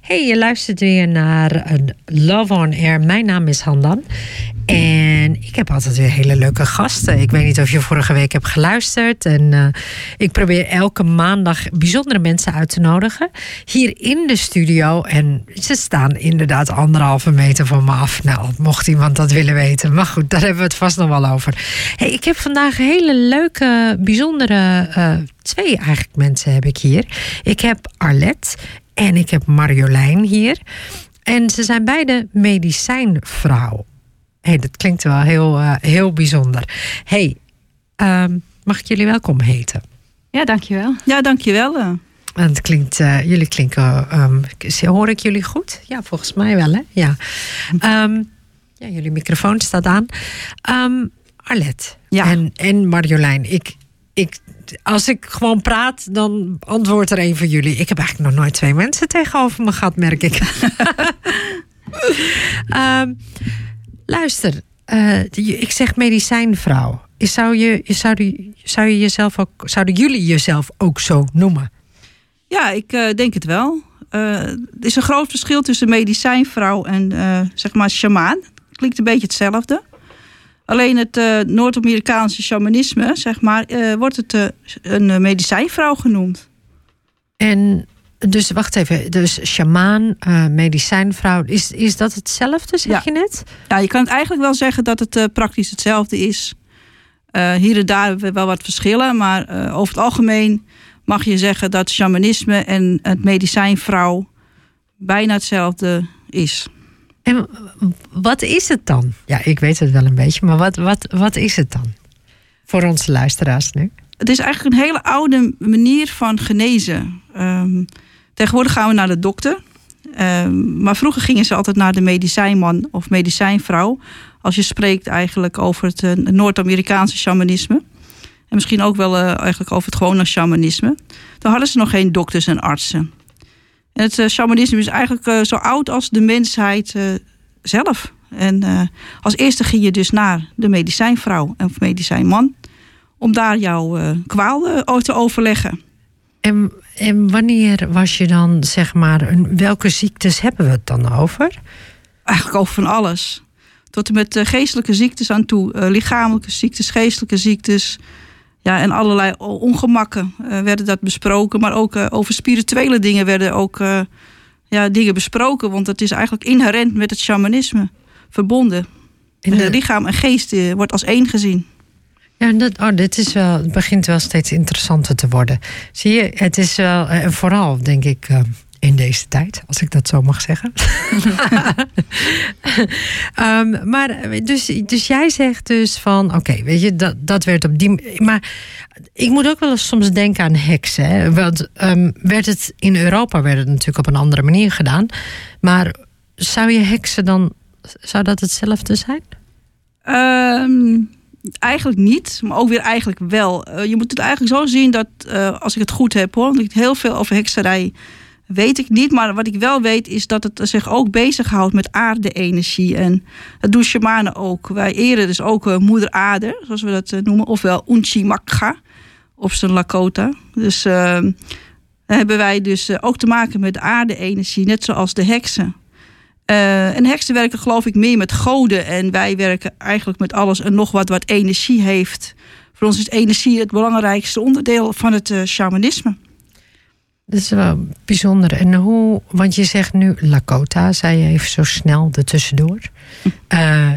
Hey, je luistert weer naar een Love on Air. Mijn naam is Handan. En ik heb altijd weer hele leuke gasten. Ik weet niet of je vorige week hebt geluisterd. En uh, ik probeer elke maandag bijzondere mensen uit te nodigen. Hier in de studio. En ze staan inderdaad anderhalve meter van me af. Nou, mocht iemand dat willen weten. Maar goed, daar hebben we het vast nog wel over. Hey, ik heb vandaag hele leuke, bijzondere... Uh, twee eigenlijk mensen heb ik hier. Ik heb Arlette en ik heb Marjolein hier. En ze zijn beide medicijnvrouw. hey, dat klinkt wel heel, uh, heel bijzonder. hey, um, mag ik jullie welkom heten? Ja, dankjewel. Ja, dankjewel. Uh. Het klinkt, uh, jullie klinken, um, hoor ik jullie goed? Ja, volgens mij wel, hè? Ja. Um, ja jullie microfoon staat aan. Arlette ja. en, en Marjolein, ik, ik als ik gewoon praat, dan antwoordt er een van jullie. Ik heb eigenlijk nog nooit twee mensen tegenover me gehad, merk ik. um, luister, uh, ik zeg medicijnvrouw. Zou je, zou, zou je jezelf ook, zouden jullie jezelf ook zo noemen? Ja, ik uh, denk het wel. Uh, er is een groot verschil tussen medicijnvrouw en zeg maar shamaan. Klinkt een beetje hetzelfde. Alleen het uh, Noord-Amerikaanse shamanisme, zeg maar, uh, wordt het uh, een medicijnvrouw genoemd. En dus wacht even, dus shamaan, medicijnvrouw, is, is dat hetzelfde, zeg ja. je net? Ja, je kan het eigenlijk wel zeggen dat het praktisch hetzelfde is. hier en daar hebben we wel wat verschillen, maar over het algemeen mag je zeggen dat shamanisme en het medicijnvrouw bijna hetzelfde is. En wat is het dan? Ja, ik weet het wel een beetje, maar wat, wat, wat is het dan? Voor onze luisteraars nu. Het is eigenlijk een hele oude manier van genezen. Um, tegenwoordig gaan we naar de dokter. Um, maar vroeger gingen ze altijd naar de medicijnman of medicijnvrouw. Als je spreekt eigenlijk over het uh, Noord-Amerikaanse shamanisme. En misschien ook wel uh, eigenlijk over het gewone shamanisme. Dan hadden ze nog geen dokters en artsen. En het uh, shamanisme is eigenlijk uh, zo oud als de mensheid uh, zelf. En als eerste ging je dus naar de medicijnvrouw of medicijnman. Om daar jouw kwaal te overleggen. En, en wanneer was je dan, zeg maar, welke ziektes hebben we het dan over? Eigenlijk over van alles. Tot en met geestelijke ziektes aan toe. lichamelijke ziektes, geestelijke ziektes. Ja, en allerlei ongemakken uh, werden dat besproken. Maar ook uh, over spirituele dingen werden ook uh, ja, dingen besproken. Want het is eigenlijk inherent met het shamanisme verbonden. En de lichaam en geest wordt als één gezien. Ja, dat, oh, dit is wel, het begint wel steeds interessanter te worden. Zie je, het is wel, en vooral denk ik in deze tijd, als ik dat zo mag zeggen. um, maar dus, dus jij zegt dus van, oké, okay, weet je, dat, dat werd op die. Maar ik moet ook wel eens soms denken aan heksen. Hè? Want um, werd het in Europa werd het natuurlijk op een andere manier gedaan. Maar zou je heksen dan, zou dat hetzelfde zijn? Um, eigenlijk niet, maar ook weer eigenlijk wel. Uh, je moet het eigenlijk zo zien dat, uh, als ik het goed heb hoor, want ik heel veel over hekserij weet ik niet. Maar wat ik wel weet is dat het zich ook bezighoudt met aarde-energie. En dat doen shamanen ook. Wij eren dus ook uh, moeder aarde, zoals we dat uh, noemen. Ofwel Unchimakga op zijn Lakota. Dus uh, hebben wij dus ook te maken met aarde-energie. Net zoals de heksen. en heksen werken geloof ik meer met goden. En wij werken eigenlijk met alles en nog wat wat energie heeft. Voor ons is energie het belangrijkste onderdeel van het shamanisme. Dat is wel bijzonder. En hoe, want je zegt nu Lakota, zei je even zo snel ertussendoor. Uh,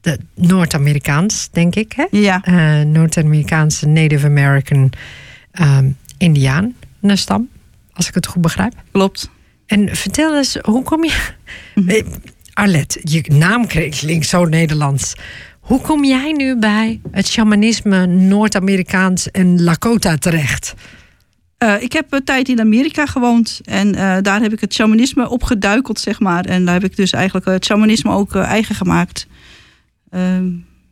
de Noord-Amerikaans, denk ik, hè? Ja. Uh, Noord-Amerikaanse Native American um, Indiaan, een stam, als ik het goed begrijp. Klopt. En vertel eens, hoe kom je... Mhm. Arlet, je naam klinkt zo Nederlands. Hoe kom jij nu bij het shamanisme Noord-Amerikaans en Lakota terecht? Uh, ik heb een tijd in Amerika gewoond en uh, daar heb ik het shamanisme opgeduikeld, zeg maar. En daar heb ik dus eigenlijk het shamanisme ook uh, eigen gemaakt. Ehm,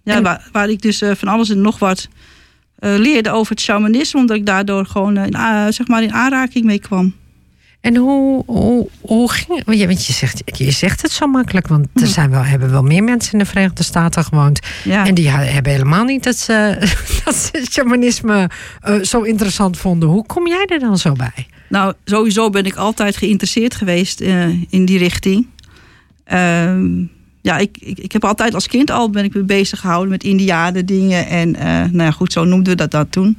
ja, waar, waar, ik dus van alles en nog wat leerde over het shamanisme, omdat ik daardoor gewoon in, zeg maar in aanraking mee kwam. En hoe, hoe, hoe ging het? Want je zegt, je zegt het zo makkelijk, want er zijn wel, hebben wel meer mensen in de Verenigde Staten gewoond. Ja. En die hebben helemaal niet dat ze, dat ze shamanisme uh, zo interessant vonden. Hoe kom jij er dan zo bij? Nou, sowieso ben ik altijd geïnteresseerd geweest uh, in die richting. Ehm, ja, ik, ik, ik, heb altijd als kind al ben ik me bezig gehouden met indianen dingen. En uh, nou ja, goed, zo noemden we dat dat toen.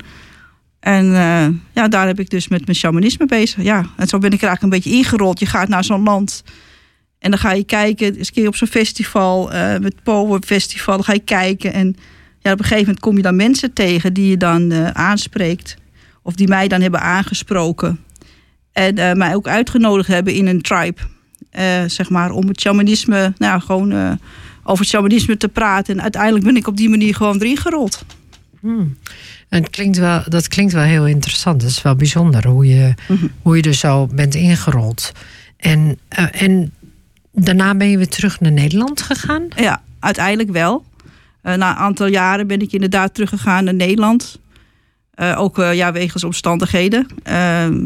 En uh, ja, daar heb ik dus met mijn shamanisme bezig. Ja, en zo ben ik er eigenlijk een beetje ingerold. Je gaat naar zo'n land en dan ga je kijken. Eens een keer op zo'n festival, uh, met Power Festival, dan ga je kijken. En ja, op een gegeven moment kom je dan mensen tegen die je dan uh, aanspreekt. Of die mij dan hebben aangesproken. En mij ook uitgenodigd hebben in een tribe. zeg maar, om het shamanisme, nou gewoon over het shamanisme te praten. En uiteindelijk ben ik op die manier gewoon erin gerold. Hmm. En het klinkt wel, dat klinkt wel heel interessant. Het is wel bijzonder hoe je, mm hoe je er zo bent ingerold. En, uh, en daarna ben je weer terug naar Nederland gegaan? Ja, uiteindelijk wel. Uh, na een aantal jaren ben ik inderdaad teruggegaan naar Nederland. Uh, ook ja, wegens omstandigheden. Ehm,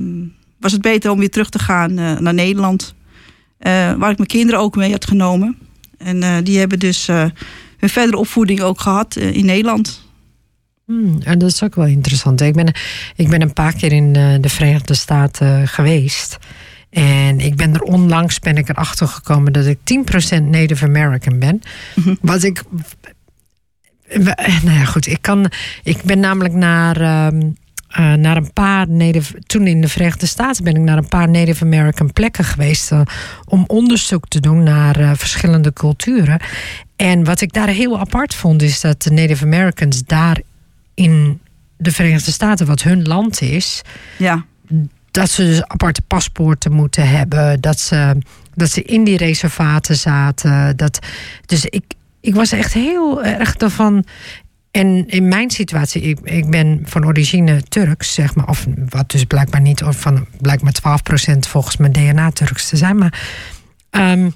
was het beter om weer terug te gaan naar Nederland. waar ik mijn kinderen ook mee had genomen. En die hebben dus hun verdere opvoeding ook gehad in Nederland. Hmm, en dat is ook wel interessant. Ik ben, ik ben een paar keer in eh, de Verenigde Staten geweest. En ik ben er onlangs ben ik erachter gekomen dat ik 10% Native American ben. Mhm. Wat ik. Nou ja, goed. Ik, kan, ik ben namelijk naar. Ehm, uh, naar een paar Native. Toen in de Verenigde Staten ben ik naar een paar Native American plekken geweest. Uh, om onderzoek te doen naar verschillende culturen. En wat ik daar heel apart vond, is dat de Native Americans daar in de Verenigde Staten, wat hun land is, ja. dat ze dus aparte paspoorten moeten hebben, dat ze, dat ze in die reservaten zaten. Dat, dus ik, ik was echt heel erg daarvan. En in mijn situatie, ik, ik ben van origine Turks, zeg maar, of wat dus blijkbaar niet, of van blijkbaar 12% volgens mijn DNA Turks te zijn. Maar, um,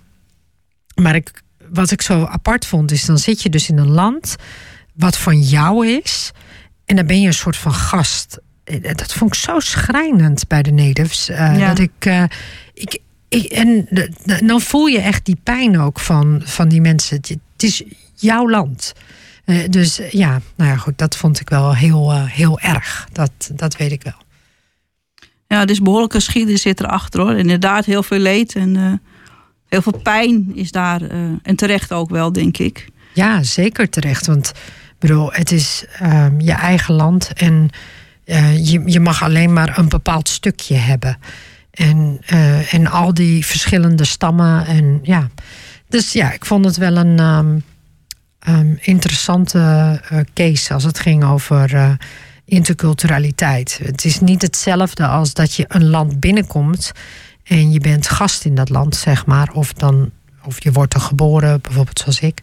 maar ik, wat ik zo apart vond, is dan zit je dus in een land wat van jou is. En dan ben je een soort van gast. Eh, dat vond ik zo schrijnend bij de natives. Uh, Dat ik, uh, ik, ik. En dan voel je echt die pijn ook van, van die mensen. Het is jouw land. Uh, dus ja, nou ja, goed, dat vond ik wel heel, heel erg. Dat, dat weet ik wel. Ja, dus behoorlijke geschiedenis zit erachter hoor. Inderdaad, heel veel leed en heel veel pijn is daar. en terecht ook wel, denk ik. Ja, zeker terecht. Want bedoel, het is um, je eigen land en uh, je, je mag alleen maar een bepaald stukje hebben. En, uh, en al die verschillende stammen. En, ja. Dus ja, ik vond het wel een um, um, interessante uh, case als het ging over interculturaliteit. Het is niet hetzelfde als dat je een land binnenkomt en je bent gast in dat land, zeg maar. Of, dan, of je wordt er geboren, bijvoorbeeld zoals ik.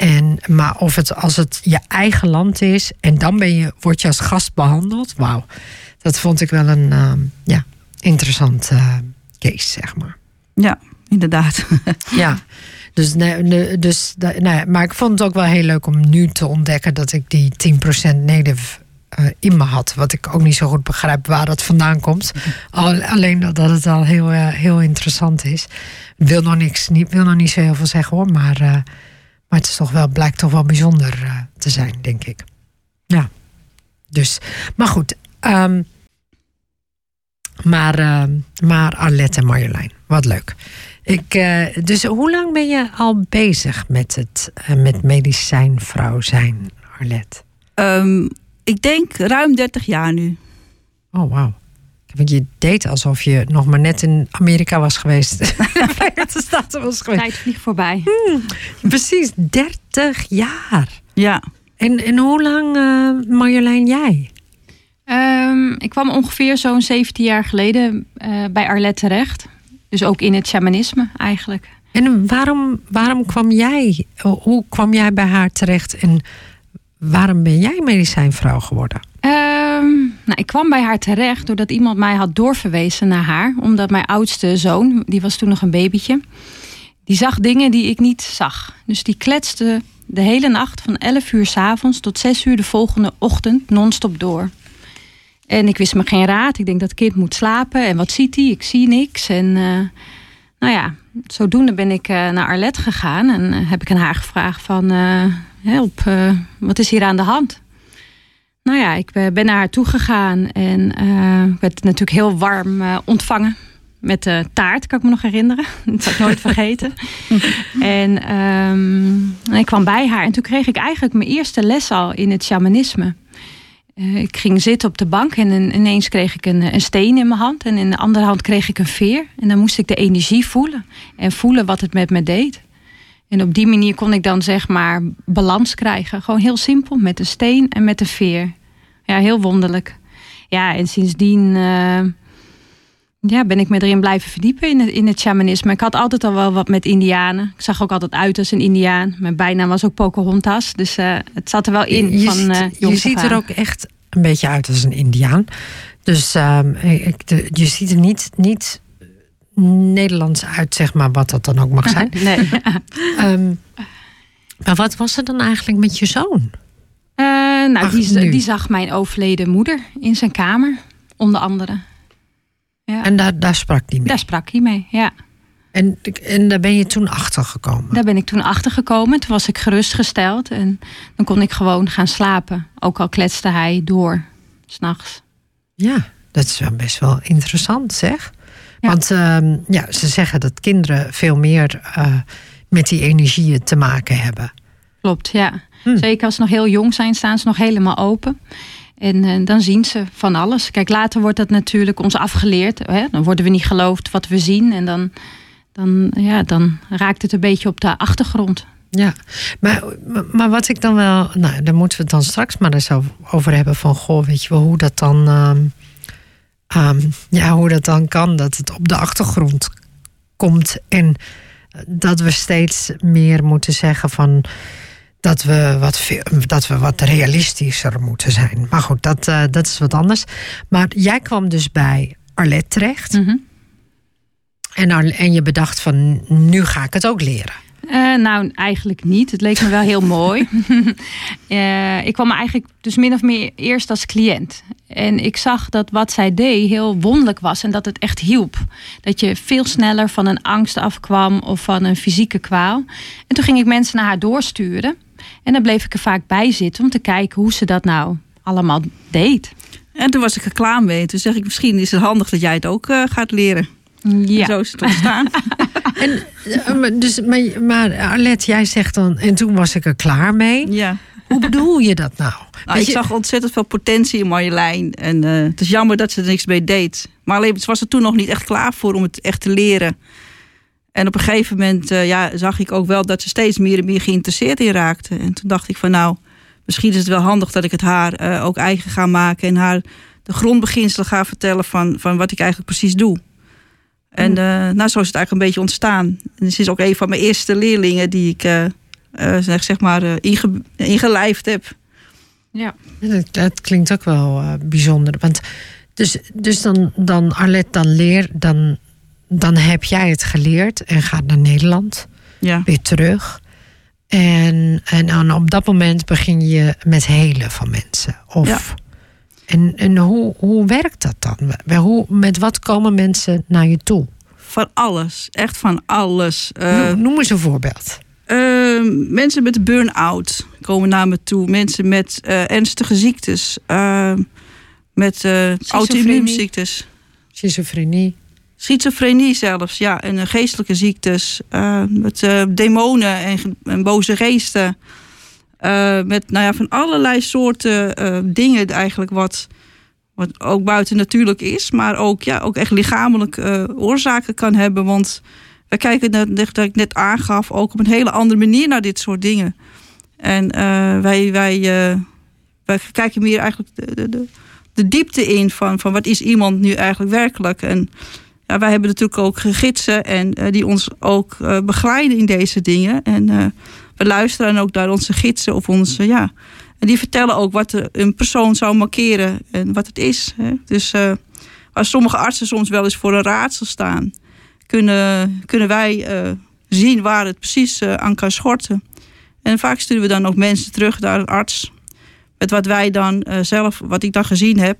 En, maar of het, als het je eigen land is en dan ben je, word je als gast behandeld, wauw. Dat vond ik wel een uh, ja, interessant uh, case, zeg maar. Ja, inderdaad. ja, dus, nee, dus nou maar ik vond het ook wel heel leuk om nu te ontdekken dat ik die 10% native uh, in me had. Wat ik ook niet zo goed begrijp waar dat vandaan komt. Al, alleen dat, dat het al heel, uh, heel interessant is. Wil nog niks, niet, wil nog niet zo heel veel zeggen hoor, maar uh, maar het is toch wel, blijkt toch wel bijzonder uh, te zijn, denk ik. Ja. Dus, maar goed. Um, maar, uh, maar Arlette en Marjolein, wat leuk. Ik, uh, dus hoe lang ben je al bezig met het met medicijnvrouw zijn, Arlette? Um, ik denk ruim 30 jaar nu. Oh, wauw. Je deed alsof je nog maar net in Amerika was geweest. de Staten was geweest. Tijd vliegt voorbij. Hmm, precies, 30 jaar. Ja. En, en hoe lang, uh, Marjolein, jij? Um, ik kwam ongeveer zo'n 17 jaar geleden uh, bij Arlette terecht. Dus ook in het shamanisme eigenlijk. En waarom, waarom kwam jij, hoe kwam jij bij haar terecht en waarom ben jij medicijnvrouw geworden? Um, nou, ik kwam bij haar terecht doordat iemand mij had doorverwezen naar haar. Omdat mijn oudste zoon, die was toen nog een babytje, die zag dingen die ik niet zag. Dus die kletste de hele nacht van 11 uur s avonds tot 6 uur de volgende ochtend non-stop door. En ik wist me geen raad. Ik denk dat het kind moet slapen. En wat ziet hij? Ik zie niks. En uh, nou ja, zodoende ben ik uh, naar Arlette gegaan. En uh, heb ik aan haar gevraagd van... help, wat is hier aan de hand? Nou ja, ik ben naar haar toe gegaan en uh, werd natuurlijk heel warm uh, ontvangen. Met de taart, kan ik me nog herinneren. Dat zal ik nooit vergeten. en um, ik kwam bij haar en toen kreeg ik eigenlijk mijn eerste les al in het shamanisme. Uh, ik ging zitten op de bank en ineens kreeg ik een, een, steen in mijn hand. En in de andere hand kreeg ik een veer. En dan moest ik de energie voelen. En voelen wat het met me deed. En op die manier kon ik dan zeg maar balans krijgen. Gewoon heel simpel, met de steen en met de veer. Ja, heel wonderlijk. Ja, en sindsdien uh, ja, ben ik me erin blijven verdiepen in het, in het shamanisme. Ik had altijd al wel wat met indianen. Ik zag ook altijd uit als een indiaan. Mijn bijnaam was ook Pocahontas. Dus uh, het zat er wel in je van ziet, uh, Je ziet er ook echt een beetje uit als een indiaan. Dus ik, de, je ziet er niet... niet Nederlands uit, zeg maar, wat dat dan ook mag zijn. nee. um, maar wat was er dan eigenlijk met je zoon? Uh, nou, Ach, die, die, zag mijn overleden moeder in zijn kamer, onder andere. Ja. En daar, daar sprak hij mee? Daar sprak hij mee, ja. En, en daar ben je toen achter gekomen? Daar ben ik toen achter gekomen. Toen was ik gerustgesteld en dan kon ik gewoon gaan slapen. Ook al kletste hij door, s'nachts. Ja, dat is wel best wel interessant, zeg. Ja. Want uh, ja, ze zeggen dat kinderen veel meer uh, met die energieën te maken hebben. Klopt, ja. Hm. Zeker als ze nog heel jong zijn, staan ze nog helemaal open. En uh, dan zien ze van alles. Kijk, later wordt dat natuurlijk ons afgeleerd. Hè? Dan worden we niet geloofd wat we zien. En dan, dan, ja, dan raakt het een beetje op de achtergrond. Ja, maar, maar wat ik dan wel... Nou, daar moeten we het dan straks maar eens over hebben. Van, goh, weet je wel, hoe dat dan... Uh, Um, ja, hoe dat dan kan, dat het op de achtergrond komt. En dat we steeds meer moeten zeggen van dat we wat, dat we wat realistischer moeten zijn. Maar goed, dat, uh, dat is wat anders. Maar jij kwam dus bij Arlette terecht. Mm -hmm. en, en je bedacht van nu ga ik het ook leren. Uh, nou, eigenlijk niet. Het leek me wel heel mooi. uh, ik kwam eigenlijk dus min of meer eerst als cliënt. En ik zag dat wat zij deed heel wonderlijk was en dat het echt hielp. Dat je veel sneller van een angst afkwam of van een fysieke kwaal. En toen ging ik mensen naar haar doorsturen. En dan bleef ik er vaak bij zitten om te kijken hoe ze dat nou allemaal deed. En toen was ik er klaar mee. Toen zeg ik, misschien is het handig dat jij het ook uh, gaat leren. Ja. En zo is het ontstaan. en, dus, maar, maar Arlette, jij zegt dan, en toen was ik er klaar mee. Ja. Hoe bedoel je dat nou? nou ik je... zag ontzettend veel potentie in Marjolein. En uh, het is jammer dat ze er niks mee deed. Maar alleen ze was er toen nog niet echt klaar voor om het echt te leren. En op een gegeven moment uh, ja, zag ik ook wel dat ze steeds meer en meer geïnteresseerd in raakte. En toen dacht ik van nou, misschien is het wel handig dat ik het haar uh, ook eigen ga maken. En haar de grondbeginselen ga vertellen van, van wat ik eigenlijk precies doe. En uh, nou, zo is het eigenlijk een beetje ontstaan. En ze is ook een van mijn eerste leerlingen die ik uh, uh, zeg, zeg maar inge, ingelijfd heb. Ja, dat, dat klinkt ook wel bijzonder. Want dus, dus dan, dan Arlette dan leer, dan, dan heb jij het geleerd en gaat naar Nederland. Ja. Weer terug. En, en dan op dat moment begin je met helen van mensen. Of, ja. En, en hoe, hoe werkt dat dan? Hoe, met wat komen mensen naar je toe? Van alles, echt van alles. Uh, Noem eens een voorbeeld. Uh, mensen met burn-out komen naar me toe. Mensen met uh, ernstige ziektes. met auto-immuunziektes. Schizofrenie. Schizofrenie zelfs, ja. En geestelijke ziektes. met demonen en, en boze geesten. Uh, met nou ja, van allerlei soorten uh, dingen eigenlijk wat, wat ook buiten natuurlijk is. Maar ook, ja, ook echt lichamelijk uh, oorzaken kan hebben. Want wij kijken, net, dat ik net aangaf, ook op een hele andere manier naar dit soort dingen. En wij, wij, wij kijken meer eigenlijk de, de, de, diepte in van, van wat is iemand nu eigenlijk werkelijk. En ja, wij hebben natuurlijk ook gidsen en die ons ook begeleiden in deze dingen. En we luisteren ook naar onze gidsen of onze, ja. En die vertellen ook wat een persoon zou markeren en wat het is. Hè. Dus uh, waar sommige artsen soms wel eens voor een raadsel staan, kunnen, kunnen wij uh, zien waar het precies uh, aan kan schorten. En vaak sturen we dan ook mensen terug naar een arts. Met wat wij dan zelf, wat ik dan gezien heb.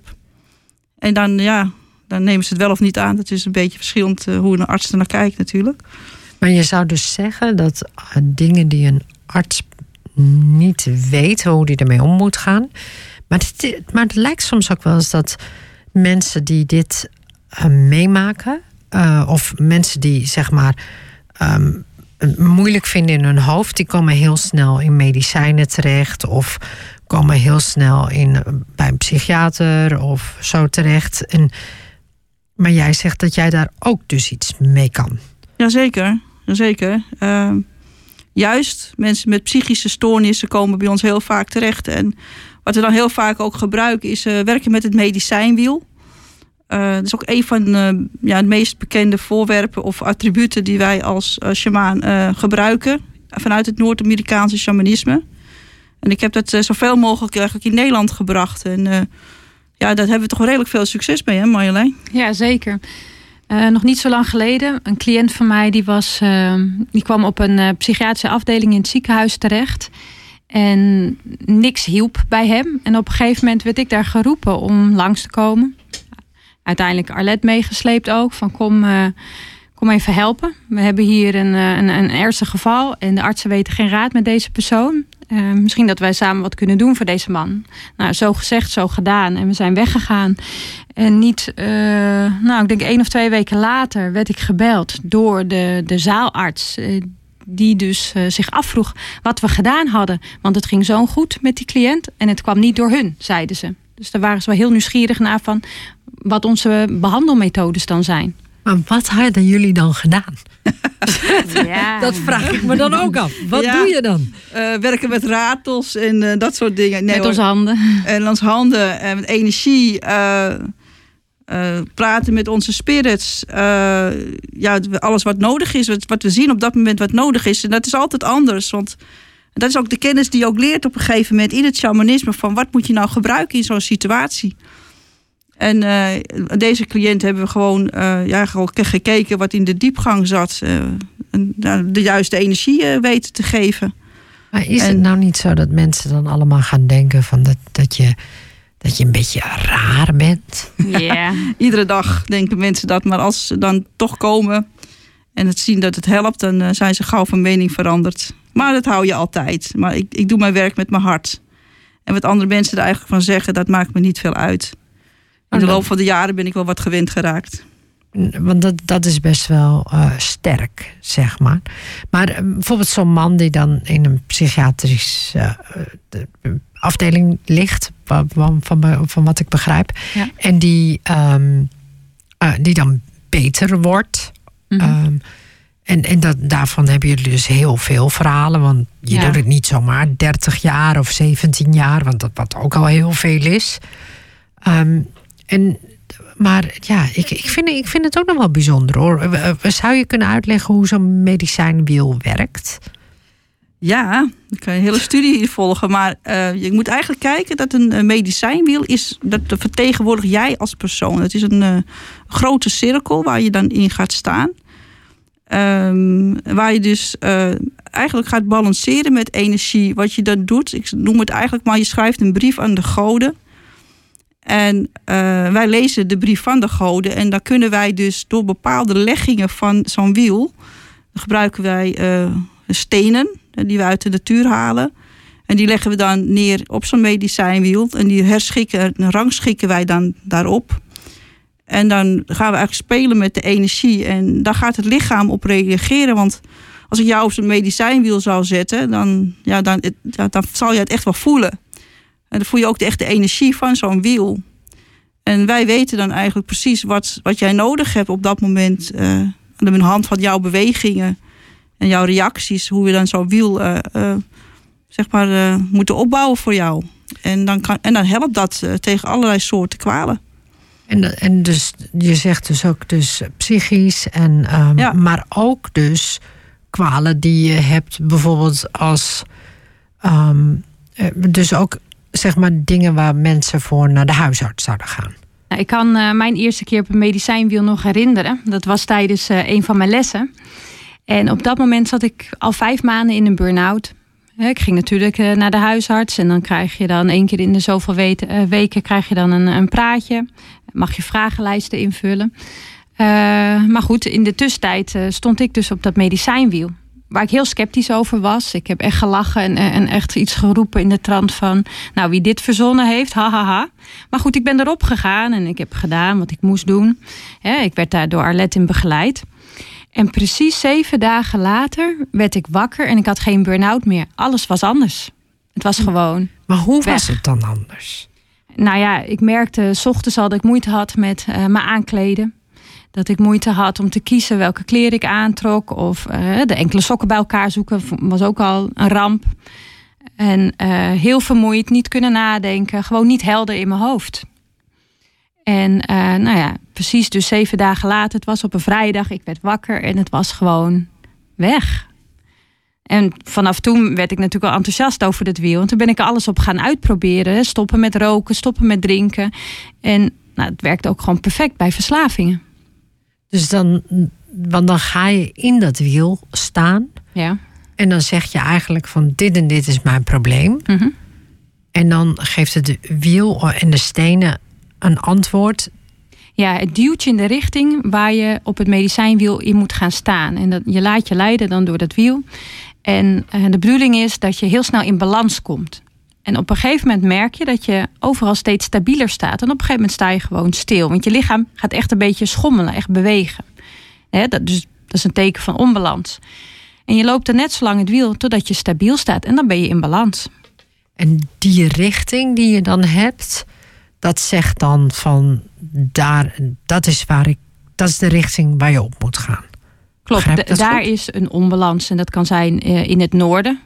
En dan, ja, dan nemen ze het wel of niet aan. Dat is een beetje verschillend hoe een arts er naar kijkt natuurlijk. Maar je zou dus zeggen dat dingen die een arts niet weet hoe die ermee om moet gaan, Maar het, lijkt soms ook wel eens dat mensen die dit uh, meemaken, uh, of mensen die zeg maar um, moeilijk vinden in hun hoofd, die komen heel snel in medicijnen terecht of komen heel snel in, bij een psychiater of zo terecht. En, maar jij zegt dat jij daar ook dus iets mee kan. Jazeker, zeker. Uh, juist mensen met psychische stoornissen komen bij ons heel vaak terecht. En wat we dan heel vaak ook gebruiken is uh, werken met het medicijnwiel. Uh, dat is ook een van uh, ja, de meest bekende voorwerpen of attributen die wij als shamaan gebruiken vanuit het Noord-Amerikaanse shamanisme. En ik heb dat zoveel mogelijk eigenlijk in Nederland gebracht. En ja, daar hebben we toch redelijk veel succes mee, hè Marjolein? Ja, zeker. Nog niet zo lang geleden, een cliënt van mij die, was, die kwam op een psychiatrische afdeling in het ziekenhuis terecht. En niks hielp bij hem. En op een gegeven moment werd ik daar geroepen om langs te komen uiteindelijk Arlet meegesleept ook. Van kom, uh, kom even helpen. We hebben hier een, eh, een, een ernstig geval. En de artsen weten geen raad met deze persoon. Uh, misschien dat wij samen wat kunnen doen voor deze man. Nou, zo gezegd, zo gedaan. En we zijn weggegaan. En niet, uh, nou, ik denk één of twee weken later werd ik gebeld door de, de zaalarts. die dus zich afvroeg wat we gedaan hadden. Want het ging zo goed met die cliënt. En het kwam niet door hun, zeiden ze. Dus daar waren ze wel heel nieuwsgierig naar van wat onze behandelmethodes dan zijn. Maar wat hadden jullie dan gedaan? ja. Dat vraag ik me dan ook af. Wat doe je dan? Uh, werken met ratels en uh, dat soort dingen. Nee, met onze handen. En onze handen en met energie. Praten met onze spirits. ja, alles wat nodig is. Wat, wat we zien op dat moment wat nodig is. En dat is altijd anders. Want dat is ook de kennis die je ook leert op een gegeven moment in het shamanisme. Van wat moet je nou gebruiken in zo'n situatie. En uh, deze cliënt hebben we gewoon, uh, ja, gewoon gekeken wat in de diepgang zat. Uh, en de juiste energie weten te geven. Maar is het nou niet zo dat mensen dan allemaal gaan denken van dat, dat, je, dat je een beetje raar bent? Ja. Iedere dag denken mensen dat. Maar als ze dan toch komen en het zien dat het helpt, dan zijn ze gauw van mening veranderd. Maar dat hou je altijd. Maar ik, ik doe mijn werk met mijn hart. En wat andere mensen er eigenlijk van zeggen, dat maakt me niet veel uit. In de loop van de jaren ben ik wel wat gewend geraakt. Want dat, dat is best wel uh, sterk, zeg maar. Maar uh, bijvoorbeeld zo'n man die dan in een psychiatrische uh, afdeling ligt, van, van, van, wat ik begrijp. Ja. En die, um, die dan beter wordt. Mm -hmm. um, en, en dat, daarvan hebben jullie dus heel veel verhalen. Want je ja. doet het niet zomaar 30 jaar of 17 jaar, want dat wat ook al heel veel is. Um, en, maar ja, ik, ik, vind, ik vind het ook nog wel bijzonder hoor. Zou je kunnen uitleggen hoe zo'n medicijnwiel werkt? Ja, ik kan een hele studie volgen. Maar uh, je moet eigenlijk kijken dat een medicijnwiel is. Dat vertegenwoordig jij als persoon. Het is een uh, grote cirkel waar je dan in gaat staan. Um, waar je dus uh, eigenlijk gaat balanceren met energie. Wat je dan doet, ik noem het eigenlijk maar, je schrijft een brief aan de goden. En uh, wij lezen de brief van de goden. En dan kunnen wij dus door bepaalde leggingen van zo'n wiel. gebruiken wij uh, stenen die we uit de natuur halen. En die leggen we dan neer op zo'n medicijnwiel. En die herschikken, rangschikken wij dan daarop. En dan gaan we eigenlijk spelen met de energie. En daar gaat het lichaam op reageren. Want als ik jou op zo'n medicijnwiel zou zetten, dan, ja, dan, dan zal je het echt wel voelen. En dan voel je ook de echte energie van zo'n wiel. En wij weten dan eigenlijk precies wat, wat jij nodig hebt op dat moment. Uh, aan de hand van jouw bewegingen en jouw reacties. Hoe we dan zo'n wiel uh, uh, zeg maar, moeten opbouwen voor jou. En dan, kan, en dan helpt dat tegen allerlei soorten kwalen. En, en dus je zegt dus ook dus psychisch, en, um, ja. maar ook dus kwalen die je hebt, bijvoorbeeld als. Um, dus ook zeg maar dingen waar mensen voor naar de huisarts zouden gaan? Nou, ik kan uh, mijn eerste keer op een medicijnwiel nog herinneren. Dat was tijdens uh, een van mijn lessen. En op dat moment zat ik al vijf maanden in een burn-out. Ik ging natuurlijk uh, naar de huisarts en dan krijg je dan één keer in de zoveel weken krijg je dan een, een, praatje. Mag je vragenlijsten invullen. maar goed, in de tussentijd stond ik dus op dat medicijnwiel. Waar ik heel sceptisch over was. Ik heb echt gelachen en, en echt iets geroepen in de trant van... nou, wie dit verzonnen heeft, hahaha. Ha, ha. Maar goed, ik ben erop gegaan en ik heb gedaan wat ik moest doen. ik werd daar door Arlette in begeleid. En precies zeven dagen later werd ik wakker en ik had geen burn-out meer. Alles was anders. Het was gewoon. Maar hoe was het dan anders? Nou ja, ik merkte s ochtends al dat ik moeite had met uh, me aankleden. Dat ik moeite had om te kiezen welke kleren ik aantrok. Of uh, de enkele sokken bij elkaar zoeken was ook al een ramp. En uh, heel vermoeid, niet kunnen nadenken. Gewoon niet helder in mijn hoofd. En nou ja, precies dus zeven dagen later. Het was op een vrijdag. Ik werd wakker en het was gewoon weg. En vanaf toen werd ik natuurlijk wel enthousiast over het wiel. En toen ben ik alles op gaan uitproberen. Stoppen met roken, stoppen met drinken. En nou, het werkt ook gewoon perfect bij verslavingen. Dus dan, want dan ga je in dat wiel staan. Ja. En dan zeg je eigenlijk van dit en dit is mijn probleem. Mm En dan geeft het wiel en de stenen een antwoord. Ja, het duwt je in de richting waar je op het medicijnwiel in moet gaan staan. En dat, je laat je leiden dan door dat wiel. En uh, de bedoeling is dat je heel snel in balans komt. En op een gegeven moment merk je dat je overal steeds stabieler staat. En op een gegeven moment sta je gewoon stil. Want je lichaam gaat echt een beetje schommelen, echt bewegen. dat, dus, dat is een teken van onbalans. En je loopt er net zo lang het wiel totdat je stabiel staat. En dan ben je in balans. En die richting die je dan hebt, dat zegt dan van daar, dat is waar ik, dat is de richting waar je op moet gaan. Klopt, daar is een onbalans. En dat kan zijn eh, in het noorden,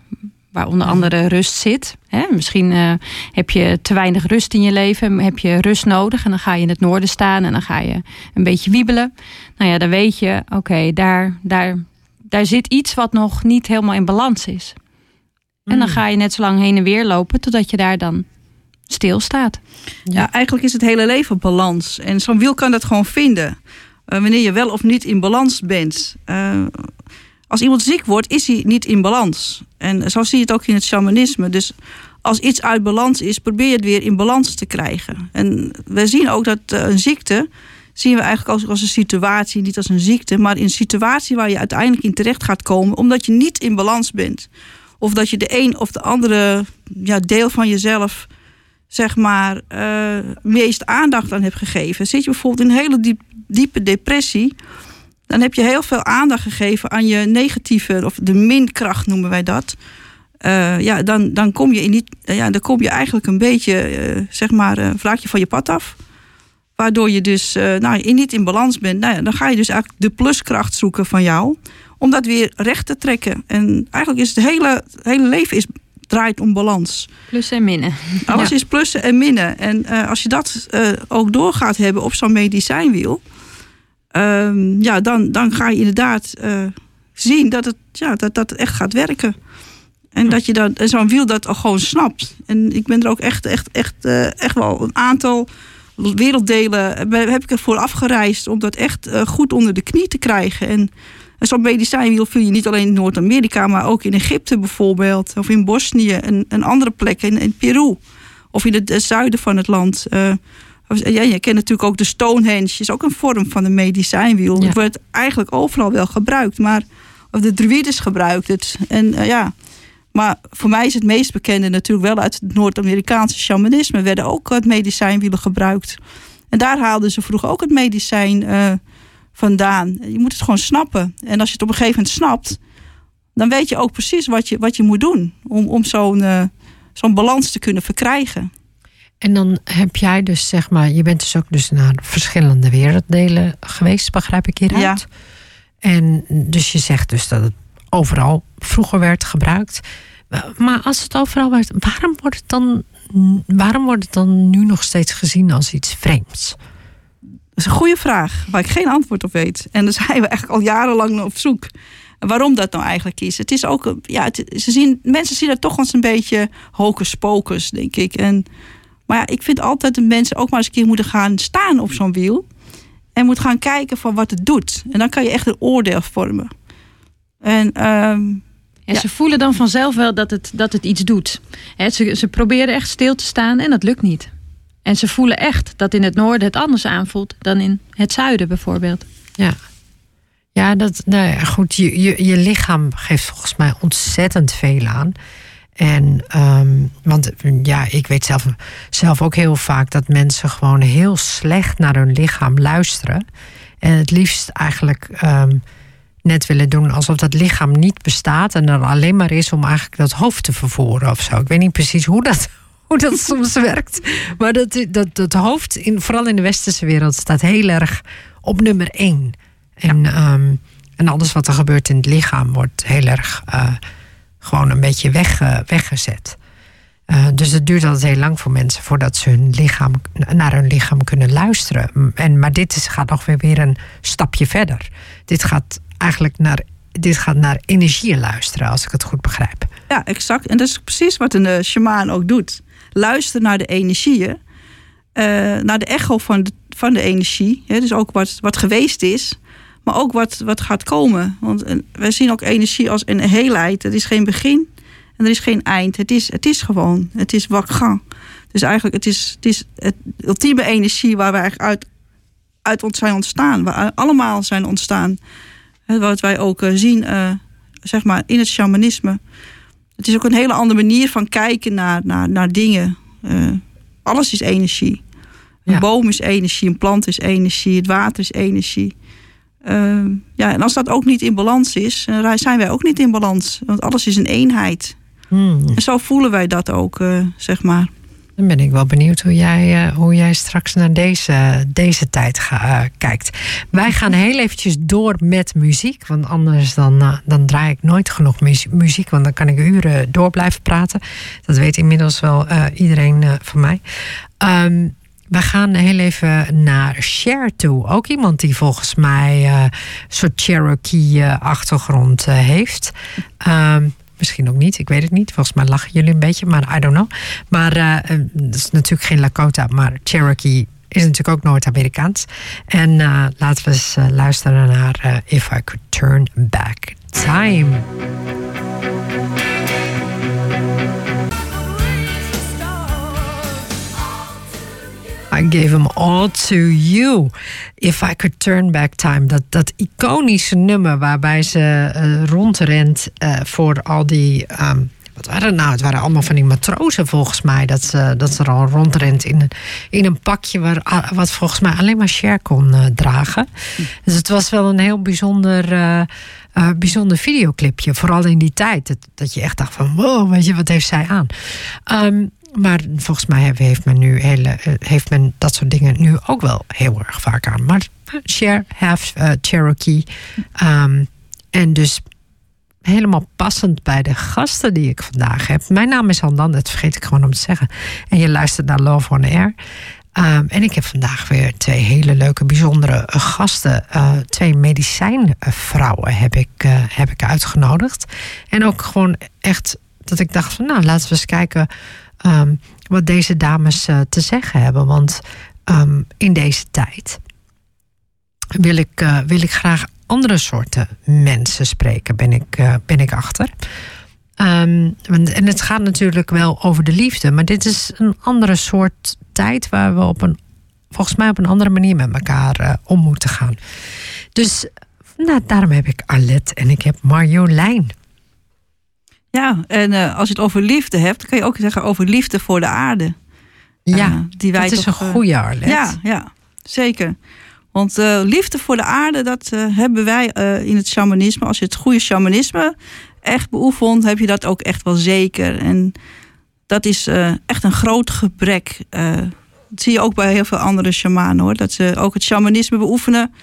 waar onder andere rust zit. misschien uh, heb je te weinig rust in je leven, heb je rust nodig. En dan ga je in het noorden staan en dan ga je een beetje wiebelen. Nou ja, dan weet je, oké, daar, daar, daar zit iets wat nog niet helemaal in balans is. En dan hmm. ga je net zo lang heen en weer lopen totdat je daar dan stilstaat. Ja, ja eigenlijk is het hele leven balans. En zo'n wiel kan dat gewoon vinden. Uh, wanneer je wel of niet in balans bent. Uh, als iemand ziek wordt, is hij niet in balans. En zo zie je het ook in het shamanisme. Dus als iets uit balans is, probeer je het weer in balans te krijgen. En we zien ook dat uh, een ziekte, zien we eigenlijk als, als een situatie, niet als een ziekte, maar een situatie waar je uiteindelijk in terecht gaat komen, omdat je niet in balans bent. Of dat je de een of de andere ja, deel van jezelf zeg maar, uh, meest aandacht aan hebt gegeven. Zit je bijvoorbeeld in een hele diep, diepe depressie, dan heb je heel veel aandacht gegeven aan je negatieve, of de minkracht noemen wij dat. Uh, ja, dan, dan kom je in niet, ja, dan kom je eigenlijk een beetje, uh, zeg maar, een vlakje van je pad af. Waardoor je dus nou, in, niet in balans bent. Nou ja, dan ga je dus eigenlijk de pluskracht zoeken van jou. Om dat weer recht te trekken. En eigenlijk is het hele, het hele leven is draait om balans. Plussen en minnen. Alles is plussen en minnen. En als je dat ook doorgaat hebben op zo'n medicijnwiel, uh, ja, dan, dan ga je inderdaad uh, zien dat het, ja, dat, dat echt gaat werken. En dat je dan zo'n wiel dat al gewoon snapt. En ik ben er ook echt, echt, echt, echt wel een aantal werelddelen heb ik ervoor afgereisd om dat echt goed onder de knie te krijgen. En zo'n medicijnwiel vind je niet alleen in Noord-Amerika, maar ook in Egypte bijvoorbeeld. Of in Bosnië en, en andere plekken, in, in, Peru. Of in het, zuiden van het land. Uh, ja, je kent natuurlijk ook de Stonehenge, is ook een vorm van een medicijnwiel. Het wordt eigenlijk overal wel gebruikt, maar of de druides gebruikt het. En uh, ja, maar voor mij is het meest bekende natuurlijk wel uit het Noord-Amerikaanse shamanisme. werden ook het medicijnwielen gebruikt. En daar haalden ze vroeger ook het medicijn uh, vandaan. Je moet het gewoon snappen. En als je het op een gegeven moment snapt, dan weet je ook precies wat je, wat je moet doen om, om zo'n uh, zo'n balans te kunnen verkrijgen. En dan heb jij dus, zeg maar, je bent dus ook dus naar verschillende werelddelen geweest, begrijp ik hieruit. Ja. En dus je zegt dus dat het overal vroeger werd gebruikt. Maar als het overal werd, waarom wordt het dan, waarom wordt het dan nu nog steeds gezien als iets vreemds? Dat is een goede vraag waar ik geen antwoord op weet. En daar zijn we eigenlijk al jarenlang op zoek. Waarom dat nou eigenlijk is. Het is ook, ja, ze zien, mensen zien dat toch als een beetje hocus pocus, denk ik. En, maar ja, ik vind altijd dat mensen ook maar eens een keer moeten gaan staan op zo'n wiel. En moet gaan kijken van wat het doet. En dan kan je echt een oordeel vormen. En, um, ja. Ze voelen dan vanzelf wel dat het, dat het iets doet. ze, ze proberen echt stil te staan en dat lukt niet. En ze voelen echt dat in het noorden het anders aanvoelt dan in het zuiden bijvoorbeeld. Ja. Ja, dat, nou ja, goed. Je, je, je lichaam geeft volgens mij ontzettend veel aan. En, ehm, want ja, ik weet zelf, zelf ook heel vaak dat mensen gewoon heel slecht naar hun lichaam luisteren. En het liefst eigenlijk ehm, net willen doen alsof dat lichaam niet bestaat. En er alleen maar is om eigenlijk dat hoofd te vervoeren of zo. Ik weet niet precies hoe dat, hoe dat soms werkt. Maar dat, dat, dat hoofd, in, vooral in de westerse wereld, staat heel erg op nummer één. En, ehm, en alles wat er gebeurt in het lichaam wordt heel erg uh, gewoon een beetje weg, weggezet. Uh, dus het duurt altijd heel lang voor mensen voordat ze hun lichaam, naar hun lichaam kunnen luisteren. En, maar dit is, gaat nog weer, weer een stapje verder. Dit gaat eigenlijk naar, dit gaat naar energie luisteren, als ik het goed begrijp. Ja, exact. En dat is precies wat een uh, shamaan ook doet. Luister naar de energieën, naar de echo van de, van de energie. Hè, dus ook wat, wat geweest is, maar ook wat, wat gaat komen. Want wij zien ook energie als een heelheid. Het is geen begin en er is geen eind. Het is, het is gewoon. Het is wakgang. Dus eigenlijk, het is, het is het ultieme energie waar wij eigenlijk uit, uit ons zijn ontstaan. Waar allemaal zijn ontstaan. Wat wij ook zien, uh, zeg maar, in het shamanisme. Het is ook een hele andere manier van kijken naar, naar, naar dingen. Uh, alles is energie. Een ja. boom is energie, een plant is energie, het water is energie. Uh, ja, en als dat ook niet in balans is, uh, zijn wij ook niet in balans. Want alles is een eenheid. Hmm. En zo voelen wij dat ook, uh, zeg maar. Dan ben ik wel benieuwd hoe jij, hoe jij straks naar deze, deze tijd ga, kijkt. Wij gaan heel eventjes door met muziek. Want anders dan, dan draai ik nooit genoeg muziek. Want dan kan ik uren door blijven praten. Dat weet inmiddels wel iedereen van mij. Um, we gaan heel even naar Cher toe. Ook iemand die volgens mij uh, een soort Cherokee-achtergrond uh, heeft. Um, misschien ook niet, ik weet het niet. Volgens mij lachen jullie een beetje, maar I don't know. Maar uh, het is natuurlijk geen Lakota, maar Cherokee is natuurlijk ook Noord-Amerikaans. En laten we eens luisteren naar If I Could Turn Back Time. I gave them all to you. If I could turn back time. Dat, dat iconische nummer waarbij ze uh, rondrent uh, voor al die. Um, wat waren het nou? Het waren allemaal van die matrozen volgens mij. Dat ze, dat ze er al rondrent in een, in een pakje waar, wat volgens mij alleen maar Cher kon uh, dragen. Dus het was wel een heel bijzonder. Bijzonder videoclipje. Vooral in die tijd. Dat, dat je echt dacht van wow, weet je, wat heeft zij aan? Um, maar volgens mij heeft men nu hele, eh, heeft men dat soort dingen nu ook wel heel erg vaak aan. Maar share, have, uh, Cherokee. Um, en dus helemaal passend bij de gasten die ik vandaag heb. Mijn naam is Handan, dat vergeet ik gewoon om te zeggen. En je luistert naar Love on Air. Um, en ik heb vandaag weer twee hele leuke, bijzondere gasten. Uh, twee medicijnvrouwen heb ik, heb ik uitgenodigd. En ook gewoon echt dat ik dacht van nou, laten we eens kijken um, wat deze dames uh, te zeggen hebben. Want um, in deze tijd wil ik, uh, wil ik graag andere soorten mensen spreken, ben ik, uh, ben ik achter. Um, en het gaat natuurlijk wel over de liefde, maar dit is een andere soort tijd waar we op een, volgens mij op een andere manier met elkaar om moeten gaan. Dus nou, daarom heb ik Arlette en ik heb Marjolein. Ja, en uh, als je het over liefde hebt, dan kan je ook zeggen over liefde voor de aarde. Ja, uh, die wij dat is toch, een goede Arlet. Ja, ja, zeker. Want uh, liefde voor de aarde, dat hebben wij in het shamanisme. Als je het goede shamanisme echt beoefent, heb je dat ook echt wel zeker. En dat is echt een groot gebrek. dat zie je ook bij heel veel andere shamanen hoor. Dat ze ook het shamanisme beoefenen.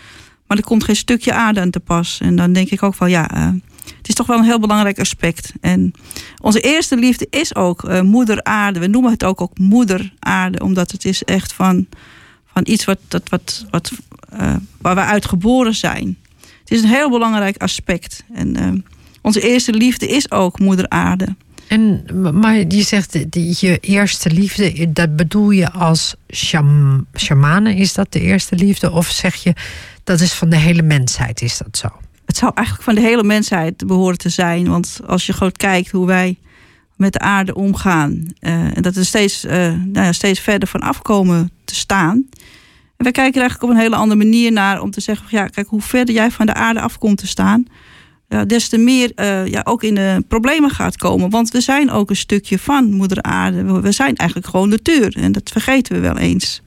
Maar er komt geen stukje aarde aan te pas. En dan denk ik ook van ja, het is toch wel een heel belangrijk aspect. En onze eerste liefde is ook uh, moeder aarde. We noemen het ook, ook moeder aarde, omdat het is echt van, van iets wat, dat, wat, wat, uh, waar we uit geboren zijn. Het is een heel belangrijk aspect. En uh, onze eerste liefde is ook moeder aarde. En, maar je zegt, je eerste liefde, dat bedoel je als sham? Is dat de eerste liefde? Of zeg je, dat is van de hele mensheid, is dat zo? Het zou eigenlijk van de hele mensheid behoren te zijn. Want als je gewoon kijkt hoe wij met de aarde omgaan. Uh, en dat we steeds, uh, nou ja, steeds verder van afkomen te staan. En wij kijken er eigenlijk op een hele andere manier naar om te zeggen: ja, kijk, hoe verder jij van de aarde af komt te staan, ja, des te meer uh, ja, ook in de problemen gaat komen. Want we zijn ook een stukje van Moeder Aarde. We zijn eigenlijk gewoon natuur. En dat vergeten we wel eens.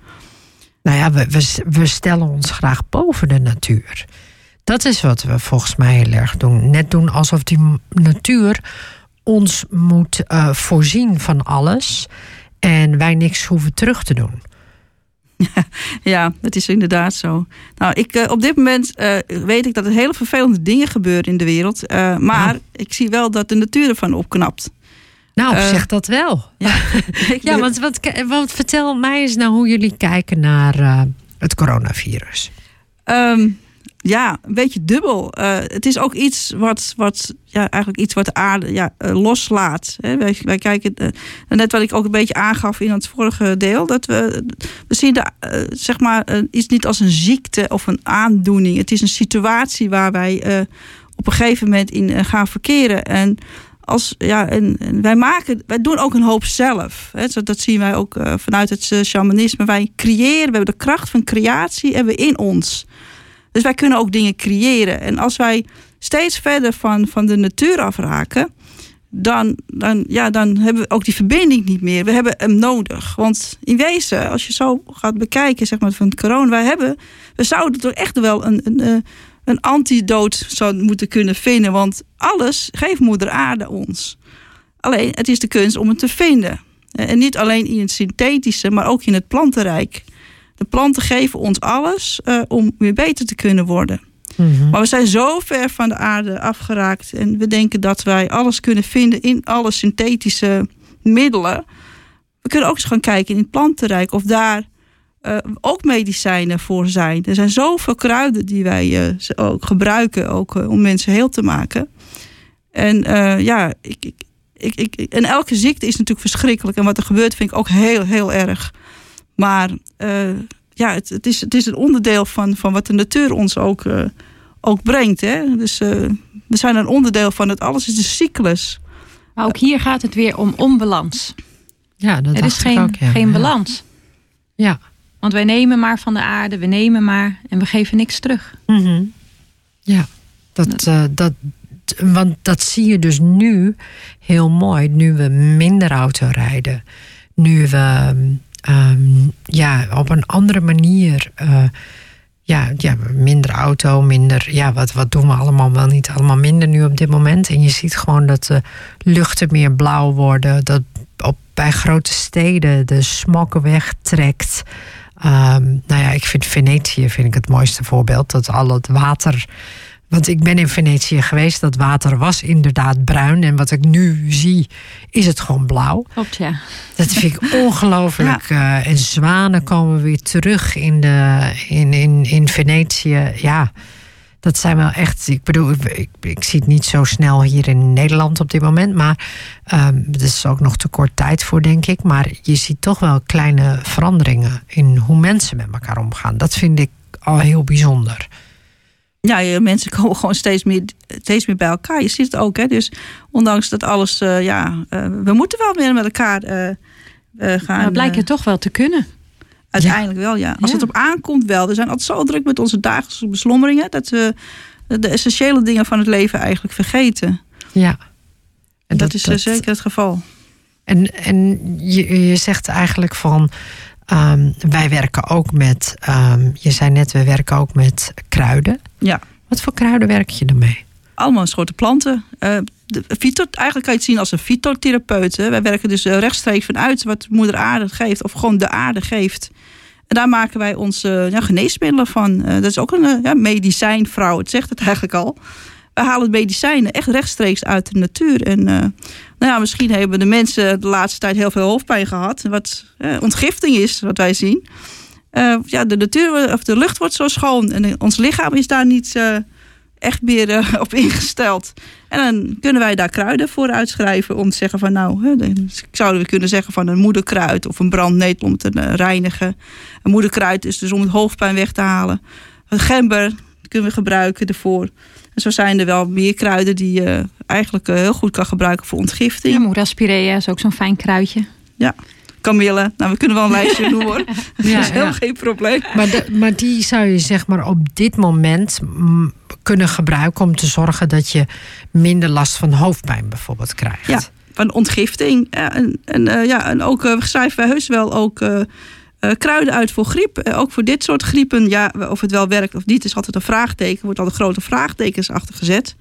Nou ja, we, we stellen ons graag boven de natuur. Dat is wat we volgens mij heel erg doen. Net doen alsof die natuur ons moet uh, voorzien van alles en wij niks hoeven terug te doen. Ja, dat is inderdaad zo. Nou, ik, uh, op dit moment uh, weet ik dat er hele vervelende dingen gebeuren in de wereld. maar ik zie wel dat de natuur ervan opknapt. Nou, zeg dat wel. Ja, ja want wat, wat, vertel mij eens nou hoe jullie kijken naar het coronavirus. Um, ja, een beetje dubbel. Uh, het is ook iets wat, wat ja, eigenlijk iets wat de aarde ja, uh, loslaat. Hè. Wij, wij kijken, uh, net wat ik ook een beetje aangaf in het vorige deel, dat we, we zien de, zeg maar, iets niet als een ziekte of een aandoening. Het is een situatie waar wij op een gegeven moment in gaan verkeren. En als, ja, en, wij maken, wij doen ook een hoop zelf. Hè. Dat zien wij ook vanuit het shamanisme. Wij creëren, we hebben de kracht van creatie hebben in ons. Dus wij kunnen ook dingen creëren. En als wij steeds verder van, van de natuur afraken, dan, dan, ja, dan hebben we ook die verbinding niet meer. We hebben hem nodig. Want in wezen, als je zo gaat bekijken zeg maar, van het corona, hebben, we zouden toch echt wel een, een, eh, een antidoot zou moeten kunnen vinden. Want alles geeft moeder aarde ons. Alleen, het is de kunst om het te vinden. En niet alleen in het synthetische, maar ook in het plantenrijk. De planten geven ons alles uh, om weer beter te kunnen worden. Mhm. Maar we zijn zo ver van de aarde afgeraakt. En we denken dat wij alles kunnen vinden in alle synthetische middelen. We kunnen ook eens gaan kijken in het plantenrijk of daar uh, ook medicijnen voor zijn. Er zijn zoveel kruiden die wij uh, ook gebruiken ook, om mensen heel te maken. En ja, ik, ik, ik, ik, en elke ziekte is natuurlijk verschrikkelijk. En wat er gebeurt vind ik ook heel, heel erg. Maar uh, ja, het, het, is, het is een onderdeel van, van wat de natuur ons ook, uh, ook brengt. Hè? Dus uh, we zijn een onderdeel van het. Alles is de cyclus. Maar ook hier gaat het weer om onbalans. Ja, dat er is geen, ook, ja. geen balans. Ja. Want wij nemen maar van de aarde, we nemen maar en we geven niks terug. Mm -hmm. Ja, dat, uh, dat, want dat zie je dus nu heel mooi. Nu we minder auto rijden. Nu we um, ja, op een andere manier. Uh, ja, ja, minder auto, minder. Ja, wat, wat doen we allemaal wel niet? Allemaal minder nu op dit moment. En je ziet gewoon dat de luchten meer blauw worden. Dat op, bij grote steden de smog wegtrekt. Um, nou ja, ik vind Venetië vind ik het mooiste voorbeeld. Dat al het water want ik ben in Venetië geweest. Dat water was inderdaad bruin. En wat ik nu zie, is het gewoon blauw. Klopt, ja. Dat vind ik ongelooflijk. Ja. Uh, en zwanen komen weer terug in, de, in, in, in Venetië. Ja, dat zijn wel echt. Ik bedoel, ik, ik, zie het niet zo snel hier in Nederland op dit moment. Maar um, er is ook nog te kort tijd voor, denk ik. Maar je ziet toch wel kleine veranderingen in hoe mensen met elkaar omgaan. Dat vind ik al heel bijzonder ja, mensen komen gewoon steeds meer, steeds meer bij elkaar. Je ziet het ook, hè. Dus ondanks dat alles, uh, ja, uh, we moeten wel meer met elkaar uh, gaan. Nou, blijkt het toch wel te kunnen. Uiteindelijk ja. wel, ja. Als ja. het op aankomt wel. We zijn altijd zo druk met onze dagelijkse beslommeringen... dat we de essentiële dingen van het leven eigenlijk vergeten. Ja. En dat, dat is dat, zeker het geval. En, en je, je zegt eigenlijk van... Um, wij werken ook met, um, je zei net, we werken ook met kruiden. Ja. Wat voor kruiden werk je ermee? Allemaal soorten planten. Uh, de eigenlijk kan je het zien als een fytotherapeut. Wij werken dus uh, rechtstreeks vanuit wat moeder aarde geeft, of gewoon de aarde geeft. En daar maken wij onze ja, geneesmiddelen van. Uh, dat is ook een ja, medicijnvrouw, het zegt het eigenlijk al we halen medicijnen echt rechtstreeks uit de natuur. En uh, nou ja, misschien hebben de mensen de laatste tijd heel veel hoofdpijn gehad. Wat uh, ontgifting is, wat wij zien. Uh, ja, de, natuur, of de lucht wordt zo schoon. En ons lichaam is daar niet echt meer op ingesteld. En dan kunnen wij daar kruiden voor uitschrijven. Om te zeggen van nou, zouden we kunnen zeggen van een moederkruid of een brandnetel om te reinigen. Een moederkruid is dus om het hoofdpijn weg te halen. Een gember kunnen we gebruiken ervoor. En zo zijn er wel meer kruiden die je eigenlijk eh, heel goed kan gebruiken voor ontgifting. Ja, moeraspirea is ook zo'n fijn kruidje. Ja. kamille. Nou, we kunnen wel een lijstje doen hoor. dat is heel geen probleem. Maar, de, maar die zou je zeg maar op dit moment kunnen gebruiken om te zorgen dat je minder last van hoofdpijn bijvoorbeeld krijgt. Ja, van ontgifting. En, en, uh, ja, en ook uh, schrijven wij heus wel ook uh, kruiden uit voor griep. ook voor dit soort griepen. Ja, of het wel werkt of niet, is altijd een vraagteken. Wordt altijd grote vraagtekens achter gezet.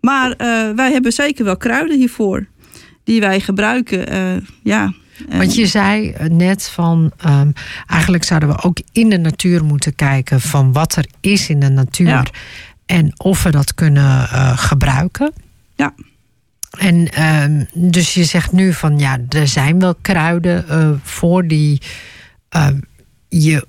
Maar wij hebben zeker wel kruiden hiervoor. Die wij gebruiken. ja, want je zei net van um, eigenlijk zouden we ook in de natuur moeten kijken van wat er is in de natuur ja. en of we dat kunnen uh, gebruiken. Ja. En um, dus je zegt nu van ja, er zijn wel kruiden uh, voor die uh, je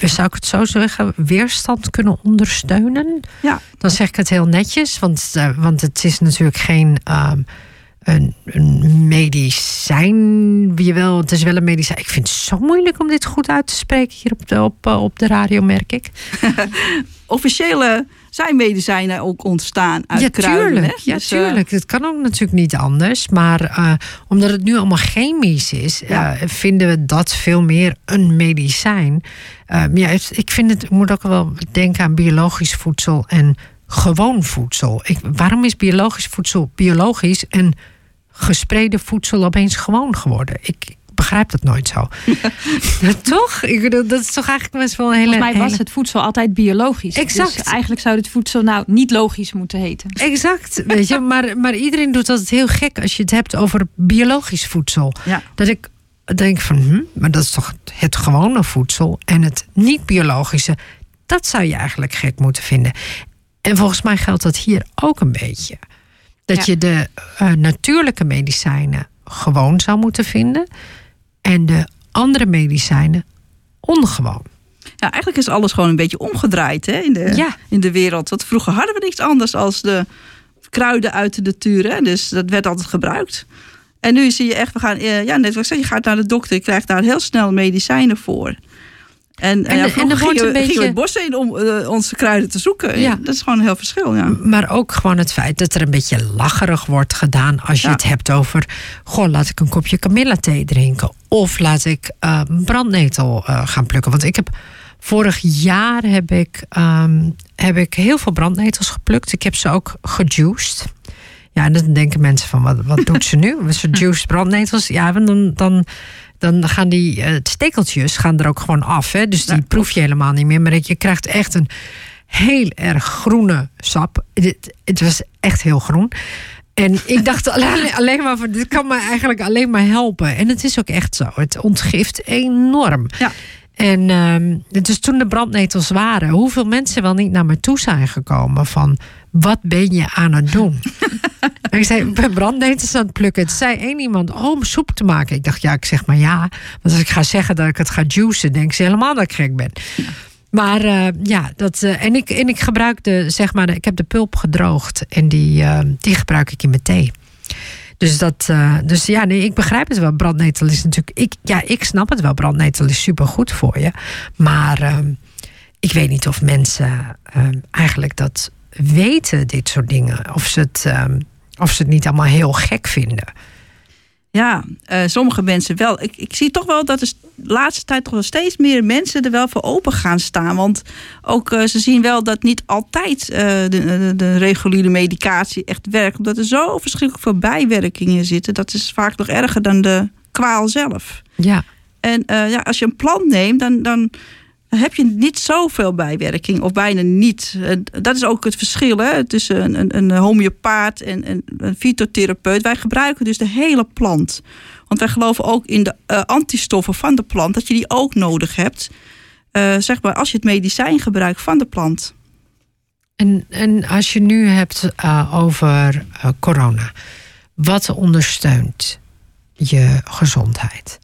zou ik het zo zeggen, weerstand kunnen ondersteunen. Ja. Dan zeg ik het heel netjes, want, uh, want het is natuurlijk geen um, een, een medicijn. Wie wel, het is wel een medicijn. Ik vind het zo moeilijk om dit goed uit te spreken hier op de, op, op de radio, merk ik. Officiële zijn medicijnen ook ontstaan uit ja, kruiden. Tuurlijk, ja, dus, tuurlijk. Het kan ook natuurlijk niet anders. Maar uh, omdat het nu allemaal chemisch is, ja. uh, vinden we dat veel meer een medicijn. Uh, ja, ik vind het, ik moet ook wel denken aan biologisch voedsel en gewoon voedsel. Ik, waarom is biologisch voedsel biologisch en gespreide voedsel opeens gewoon geworden? Ik begrijp dat nooit zo. toch? Ik bedoel, dat is toch eigenlijk best wel een hele... Volgens mij was hele... het voedsel altijd biologisch. Exact. Dus eigenlijk zou het voedsel nou niet logisch moeten heten. Exact, weet je. Maar, maar iedereen doet dat heel gek als je het hebt over biologisch voedsel. Ja. Dat ik denk van, hm, maar dat is toch het gewone voedsel en het niet biologische. Dat zou je eigenlijk gek moeten vinden. En volgens mij geldt dat hier ook een beetje. Dat ja. je de uh, natuurlijke medicijnen gewoon zou moeten vinden. En de andere medicijnen ongewoon. Ja, eigenlijk is alles gewoon een beetje omgedraaid hè, in, de, ja. in de wereld. Want vroeger hadden we niks anders als de kruiden uit de natuur. Hè, dus dat werd altijd gebruikt. En nu zie je echt, we gaan, ja, net wat ik zei, je gaat naar de dokter, je krijgt daar heel snel medicijnen voor. En, en, ja, en er gingen, we, beetje... gingen we het bos in om uh, onze kruiden te zoeken. Ja. Dat is gewoon een heel verschil. Ja. Maar ook gewoon het feit dat er een beetje lacherig wordt gedaan als je Ja. het hebt over. Goh, laat ik een kopje kamillethee drinken. Of laat ik uh, brandnetel uh, gaan plukken. Want ik heb vorig jaar heb ik, um, heb ik heel veel brandnetels geplukt. Ik heb ze ook gejuiced. Ja, en dan denken mensen van wat, wat doet ze nu? Ze juiced brandnetels. Ja, dan. dan dan gaan die uh, stekeltjes gaan er ook gewoon af. Hè? Dus die ja, proef je helemaal niet meer. Maar je krijgt echt een heel erg groene sap. Het, het was echt heel groen. En ik dacht alleen, alleen maar van, dit kan me eigenlijk alleen maar helpen. En het is ook echt zo. Het ontgift enorm. Ja. En um, dus toen de brandnetels waren, hoeveel mensen wel niet naar me toe zijn gekomen van wat ben je aan het doen? en ik zei, ik ben brandnetels aan het plukken. Het zei één iemand, oh, om soep te maken. Ik dacht, ja, ik zeg maar ja. Want als ik ga zeggen dat ik het ga juicen, denk ze helemaal dat ik gek ben. Maar uh, ja, dat, uh, en, ik, en ik gebruik de, zeg maar, ik heb de pulp gedroogd en die, uh, die gebruik ik in mijn thee. Dus, dat, dus ja, nee, ik begrijp het wel. Brandnetel is natuurlijk. Ik, ja, ik snap het wel. Brandnetel is super goed voor je. Maar uh, ik weet niet of mensen uh, eigenlijk dat weten, dit soort dingen. Of ze het, of ze het niet allemaal heel gek vinden. Ja, uh, sommige mensen wel. Ik, ik zie toch wel dat de laatste tijd toch wel steeds meer mensen er wel voor open gaan staan. Want ook uh, ze zien wel dat niet altijd uh, de, de, de, reguliere medicatie echt werkt. Omdat er zo verschrikkelijk veel bijwerkingen zitten. Dat is vaak nog erger dan de kwaal zelf. Ja. En ja, als je een plant neemt, dan, dan heb je niet zoveel bijwerking, of bijna niet. Dat is ook het verschil hè, tussen een, een, homeopaat en een, een fytotherapeut. Wij gebruiken dus de hele plant. Want wij geloven ook in de uh, antistoffen van de plant, dat je die ook nodig hebt. Uh, zeg maar, als je het medicijn gebruikt van de plant. En, en als je nu hebt uh, over corona, wat ondersteunt je gezondheid?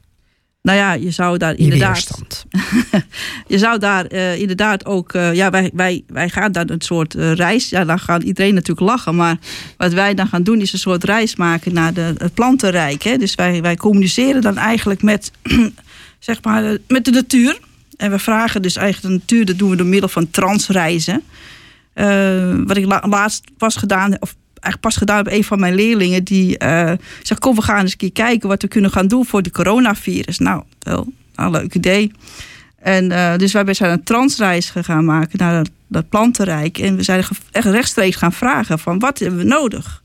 Nou ja, je zou daar inderdaad. je zou daar uh, inderdaad ook. Uh, ja, wij, wij, wij gaan dan een soort uh, reis. Ja, dan gaat iedereen natuurlijk lachen. Maar wat wij dan gaan doen, is een soort reis maken naar de, het plantenrijk. Hè? Dus wij, wij communiceren dan eigenlijk met, zeg maar, met de natuur. En we vragen dus eigenlijk de natuur, dat doen we door middel van transreizen. wat ik la, laatst was gedaan, of eigenlijk pas gedaan op een van mijn leerlingen. Die uh, zegt, kom we gaan eens een keer kijken wat we kunnen gaan doen voor de coronavirus. Nou, wel een leuk idee. En uh, dus wij zijn een transreis gegaan maken naar dat plantenrijk. En we zijn echt rechtstreeks gaan vragen van wat hebben we nodig?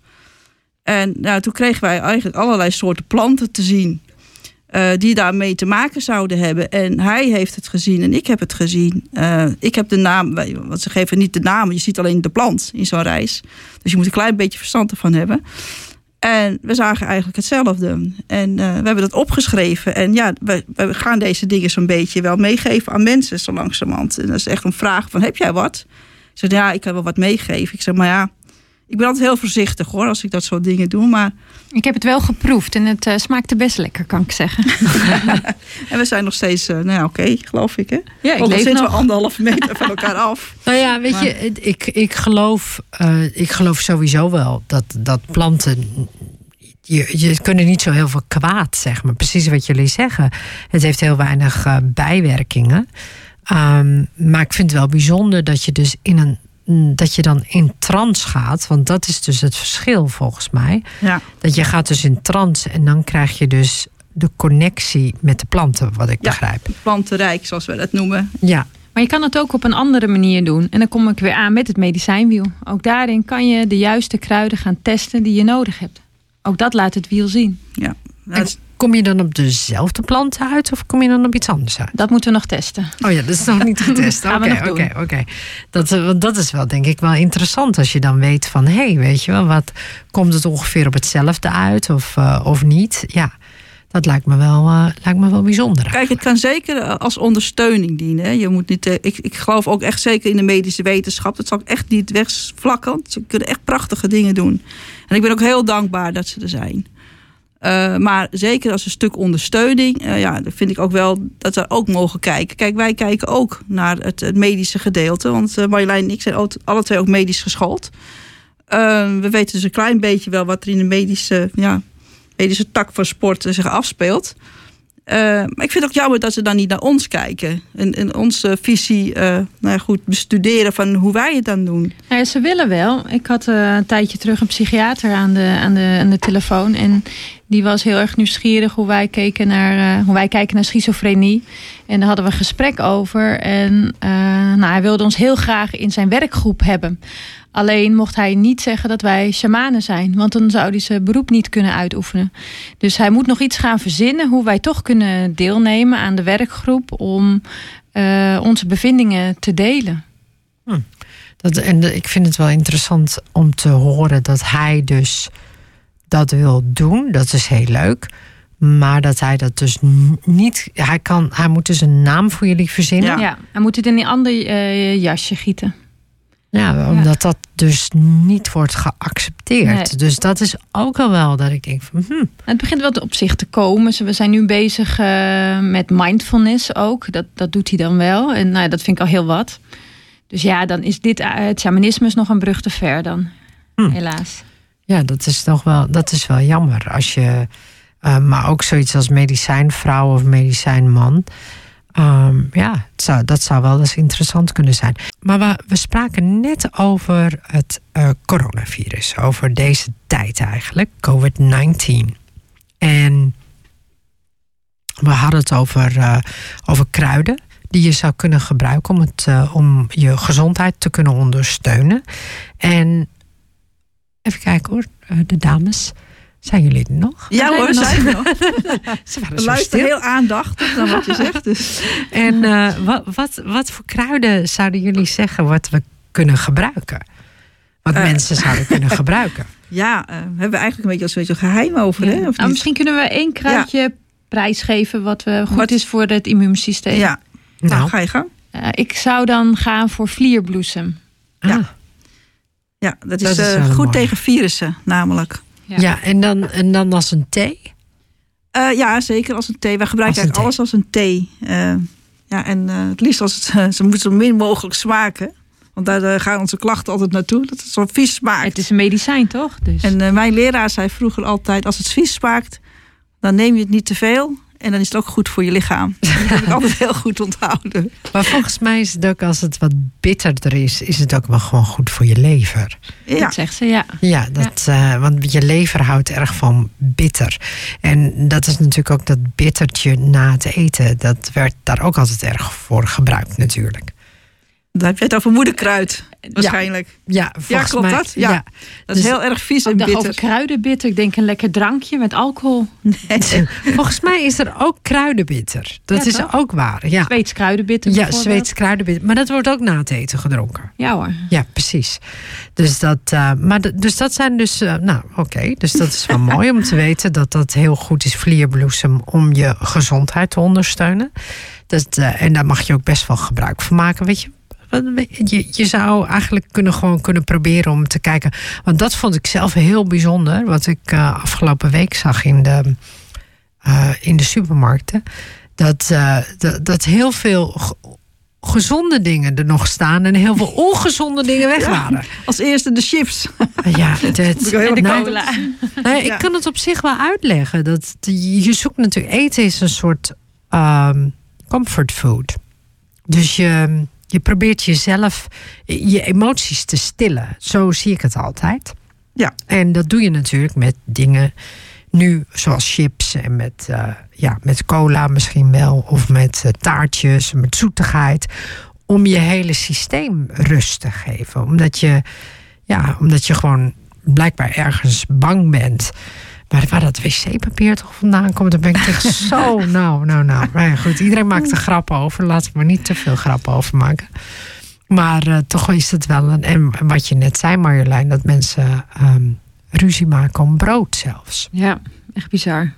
En nou, toen kregen wij eigenlijk allerlei soorten planten te zien. Uh, die daarmee te maken zouden hebben. En hij heeft het gezien en ik heb het gezien. Uh, ik heb de naam, want ze geven niet de namen, je ziet alleen de plant in zo'n reis. Dus je moet een klein beetje verstand ervan hebben. En we zagen eigenlijk hetzelfde. En uh, we hebben dat opgeschreven. En ja, we, we gaan deze dingen zo'n beetje wel meegeven aan mensen zo langzamerhand. En dat is echt een vraag van, heb jij wat? Ik zeg, ja, ik kan wel wat meegeven. Ik zeg, maar ja, ik ben altijd heel voorzichtig hoor, als ik dat soort dingen doe. Maar... Ik heb het wel geproefd en het uh, smaakte best lekker, kan ik zeggen. en we zijn nog steeds, uh, nou ja, oké, okay, geloof ik hè. Ja, ik Ook leef zitten nog. we anderhalve meter van elkaar af. Nou ja, weet Maar- je, ik, ik, geloof, uh, ik geloof sowieso wel dat, dat planten. Je, je kunnen niet zo heel veel kwaad, zeg maar. Precies wat jullie zeggen. Het heeft heel weinig uh, bijwerkingen. Um, maar ik vind het wel bijzonder dat je dus in een dat je dan in trance gaat. Want dat is dus het verschil volgens mij. Ja. Dat je gaat dus in trance en dan krijg je dus de connectie met de planten, wat ik Ja. begrijp. Plantenrijk, zoals we dat noemen. Ja, Maar je kan het ook op een andere manier doen. En dan kom ik weer aan met het medicijnwiel. Ook daarin kan je de juiste kruiden gaan testen die je nodig hebt. Ook dat laat het wiel zien. Ja. En Dat is- kom je dan op dezelfde planten uit of kom je dan op iets anders uit? Dat moeten we nog testen. Oh ja, dat is nog niet getest. Gaan we Oké, nog doen. oké, oké. Dat, eh, dat is wel denk ik wel interessant als je dan weet van... hé, hey, weet je wel, wat komt het ongeveer op hetzelfde uit of, eh, of niet? Ja, dat lijkt me wel, eh, lijkt me wel bijzonder. Kijk, het kan zeker als ondersteuning dienen. hè. Je moet niet, ik, ik geloof ook echt zeker in de medische wetenschap. Dat zal ik echt niet wegvlakken. Ze kunnen echt prachtige dingen doen. En ik ben ook heel dankbaar dat ze er zijn. Eh, maar zeker als een stuk ondersteuning, eh, ja, vind ik ook wel dat we ook mogen kijken. Kijk, wij kijken ook naar het, medische gedeelte. Want eh, Marjolein en ik zijn alle twee ook medisch geschoold. We weten dus een klein beetje wel wat er in de medische, ja, medische tak van sport zich afspeelt. Eh, maar ik vind het ook jammer dat ze dan niet naar ons kijken. En, en onze visie eh, nou goed bestuderen van hoe wij het dan doen. Nou ja, ze willen wel. Ik had eh, een tijdje terug een psychiater aan de, aan, de, aan de telefoon. En die was heel erg nieuwsgierig hoe wij, keken naar, hoe wij kijken naar schizofrenie. En daar hadden we een gesprek over. En nou, hij wilde ons heel graag in zijn werkgroep hebben. Alleen mocht hij niet zeggen dat wij shamanen zijn. Want dan zou hij zijn beroep niet kunnen uitoefenen. Dus hij moet nog iets gaan verzinnen hoe wij toch kunnen deelnemen aan de werkgroep om eh, onze bevindingen te delen. Dat, en de- ik vind het wel interessant om te horen dat hij dus dat wil doen. Dat is heel leuk. Maar dat hij dat dus niet. Hij, kan, hij moet dus een naam voor jullie verzinnen. Ja. Ja, hij moet het in een ander eh, jasje gieten. Ja, omdat dat dus niet wordt geaccepteerd. Nee. Dus dat is ook al wel dat ik denk van... Hm, Het begint wel op zich te komen. We zijn nu bezig eh, met mindfulness ook. Dat, dat doet hij dan wel. En nou, ja, dat vind ik al heel wat. Dus ja, dan is dit eh, het shamanisme is nog een brug te ver dan. Hm. Helaas. ja, dat is nog wel, dat is wel jammer. Als je, eh, maar ook zoiets als medicijnvrouw of medicijnman. Ehm, ja, dat zou wel eens interessant kunnen zijn. Maar we, we spraken net over het eh, coronavirus. Over deze tijd eigenlijk, COVID-19. En we hadden het over, eh, over kruiden die je zou kunnen gebruiken om, het, eh, om je gezondheid te kunnen ondersteunen. En even kijken hoor, de dames. Zijn jullie er nog? Ja zijn hoor, we nog. zijn we nog. Ze waren We stil. heel aandachtig naar wat je zegt. Dus. En eh, wat, wat, wat voor kruiden zouden jullie zeggen wat we kunnen gebruiken? Wat Eh. mensen zouden kunnen gebruiken? Ja, eh, we hebben eigenlijk een beetje als een beetje geheim over. Hè? Of Nou, misschien kunnen we één kruidje prijsgeven wat we goed Wat- is voor het immuunsysteem. Ja, nou, Nou, ga je gang. Eh, ik zou dan gaan voor vlierbloesem. ja. ah, Ja, dat Dat is, eh, goed mooi. tegen virussen, namelijk. Ja, en, dan, en dan als een thee? Eh, ja, zeker als een thee. Wij gebruiken eigenlijk alles als een thee. Eh, ja, en eh, het liefst als het, ze moet zo min mogelijk smaken. Want daar gaan onze klachten altijd naartoe. Dat het zo vies smaakt. Het is een medicijn, toch? Dus. En mijn leraar zei vroeger altijd: als het vies smaakt, dan neem je het niet te veel. En dan is het ook goed voor je lichaam. Dat heb ik altijd heel goed onthouden. Maar volgens mij is het ook als het wat bitterder is, is het ook wel gewoon goed voor je lever. Ja, Dat zegt ze, ja. Ja, dat, eh, want je lever houdt erg van bitter. En dat is natuurlijk ook dat bittertje na het eten. Dat werd daar ook altijd erg voor gebruikt natuurlijk. Dan heb je het over moederkruid. Waarschijnlijk. Ja, volgens klopt mij, dat? Ja. Dat is Dus- heel erg vies en Ik dacht over bitter. kruidenbitter. Ik denk een lekker drankje met alcohol. Volgens mij is er ook kruidenbitter. Dat Ja, is toch? ook waar. Ja, Zweeds kruidenbitter ja. Zweeds kruidenbitter. Maar dat wordt ook na het eten gedronken. Ja hoor. Ja, precies. Dus dat, eh, maar dus dat zijn dus, eh, nou oké, dus dat is wel mooi om te weten dat dat heel goed is, vlierbloesem, om je gezondheid te ondersteunen. Dat, eh, en daar mag je ook best wel gebruik van maken, weet je. Je, je zou eigenlijk kunnen, gewoon kunnen proberen om te kijken. Want dat vond ik zelf heel bijzonder. Wat ik eh, afgelopen week zag in de, eh, in de supermarkten. Dat, eh, dat, dat heel veel ge- gezonde dingen er nog staan. En heel veel ongezonde dingen weg waren. Als eerste de chips. Ja, wel heel En de nou, cola. nou, Ja. ik kan het op zich wel uitleggen. Dat, je zoekt natuurlijk, eten is een soort ehm comfort food. Dus je, je probeert jezelf, je emoties te stillen. Zo zie ik het altijd. Ja. En dat doe je natuurlijk met dingen nu, zoals chips en met, eh, ja, met cola misschien wel. Of met eh, taartjes, met zoetigheid. Om je hele systeem rust te geven. Omdat je, ja, omdat je gewoon blijkbaar ergens bang bent. Maar waar dat wc-papier toch vandaan komt, dan ben ik echt zo. Nou, nou, nou. Maar ja, goed, iedereen maakt er grappen over. Laten we maar niet te veel grappen over maken. Maar eh, toch is het wel een. En wat je net zei, Marjolein, dat mensen ehm, ruzie maken om brood zelfs. Ja, echt bizar.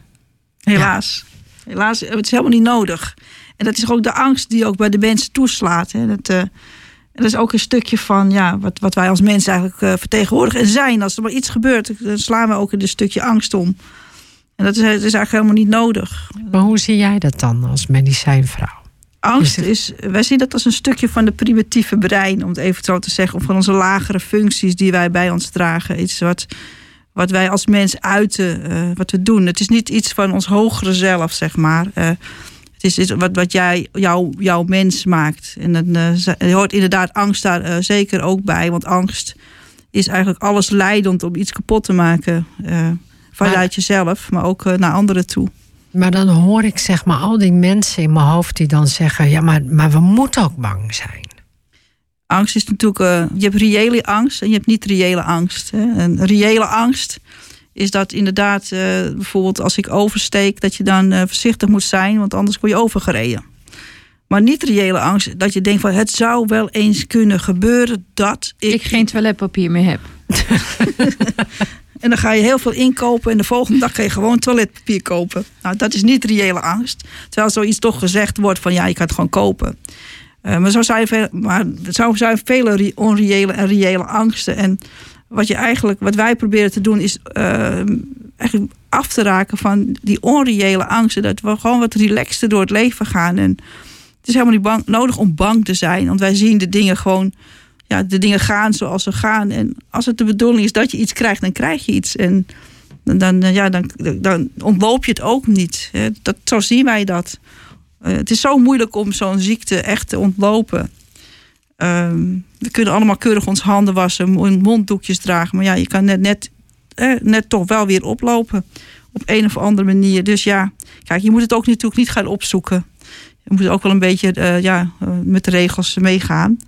Helaas. Helaas, het is helemaal niet nodig. En dat is ook de angst die ook bij de mensen toeslaat. Hè. Dat, eh, dat is ook een stukje van ja, wat, wat wij als mensen eigenlijk eh, vertegenwoordigen en zijn. Als er maar iets gebeurt, dan slaan we ook in een stukje angst om. En dat is, is eigenlijk helemaal niet nodig. Maar hoe zie jij dat dan als medicijnvrouw? Angst Is is, wij zien dat als een stukje van de primitieve brein, om het even zo te zeggen, of van onze lagere functies die wij bij ons dragen. Iets wat, wat wij als mens uiten, eh, wat we doen. Het is niet iets van ons hogere zelf, zeg maar. Eh, het is iets wat, wat jij, jou, jouw mens maakt. En dan eh, hoort inderdaad angst daar eh, zeker ook bij, want angst is eigenlijk alles leidend om iets kapot te maken. eh, vanuit jezelf, maar ook naar anderen toe. Maar dan hoor ik zeg maar al die mensen in mijn hoofd die dan zeggen: ja, maar, maar we moeten ook bang zijn. angst is natuurlijk, je hebt reële angst en je hebt niet reële angst. Hè. En reële angst is dat inderdaad, eh, bijvoorbeeld als ik oversteek, dat je dan eh, voorzichtig moet zijn, want anders word je overgereden. Maar niet reële angst, dat je denkt van het zou wel eens kunnen gebeuren dat ik. Ik geen toiletpapier meer heb. En dan ga je heel veel inkopen en de volgende dag ga je gewoon toiletpapier kopen. Nou, dat is niet reële angst. Terwijl zoiets toch gezegd wordt van ja, je kan het gewoon kopen. Eh, maar zo zijn, veel, maar zo zijn vele re- onreële en reële angsten. En wat, je eigenlijk, wat wij proberen te doen is eh, eigenlijk af te raken van die onreële angsten. Dat we gewoon wat relaxter door het leven gaan. En het is helemaal niet bang, nodig om bang te zijn. Want wij zien de dingen gewoon ja, de dingen gaan zoals ze gaan. En als het de bedoeling is dat je iets krijgt, dan krijg je iets. En dan, dan, ja, dan, dan ontloop je het ook niet. Dat, zo zien wij dat. Eh, het is zo moeilijk om zo'n ziekte echt te ontlopen. Ehm, we kunnen allemaal keurig ons handen wassen, mo- monddoekjes dragen. Maar ja, je kan net, net, eh, net toch wel weer oplopen. Op een of andere manier. Dus ja, kijk, je moet het ook natuurlijk niet gaan opzoeken. Je moet ook wel een beetje eh, ja, eh, met de regels meegaan.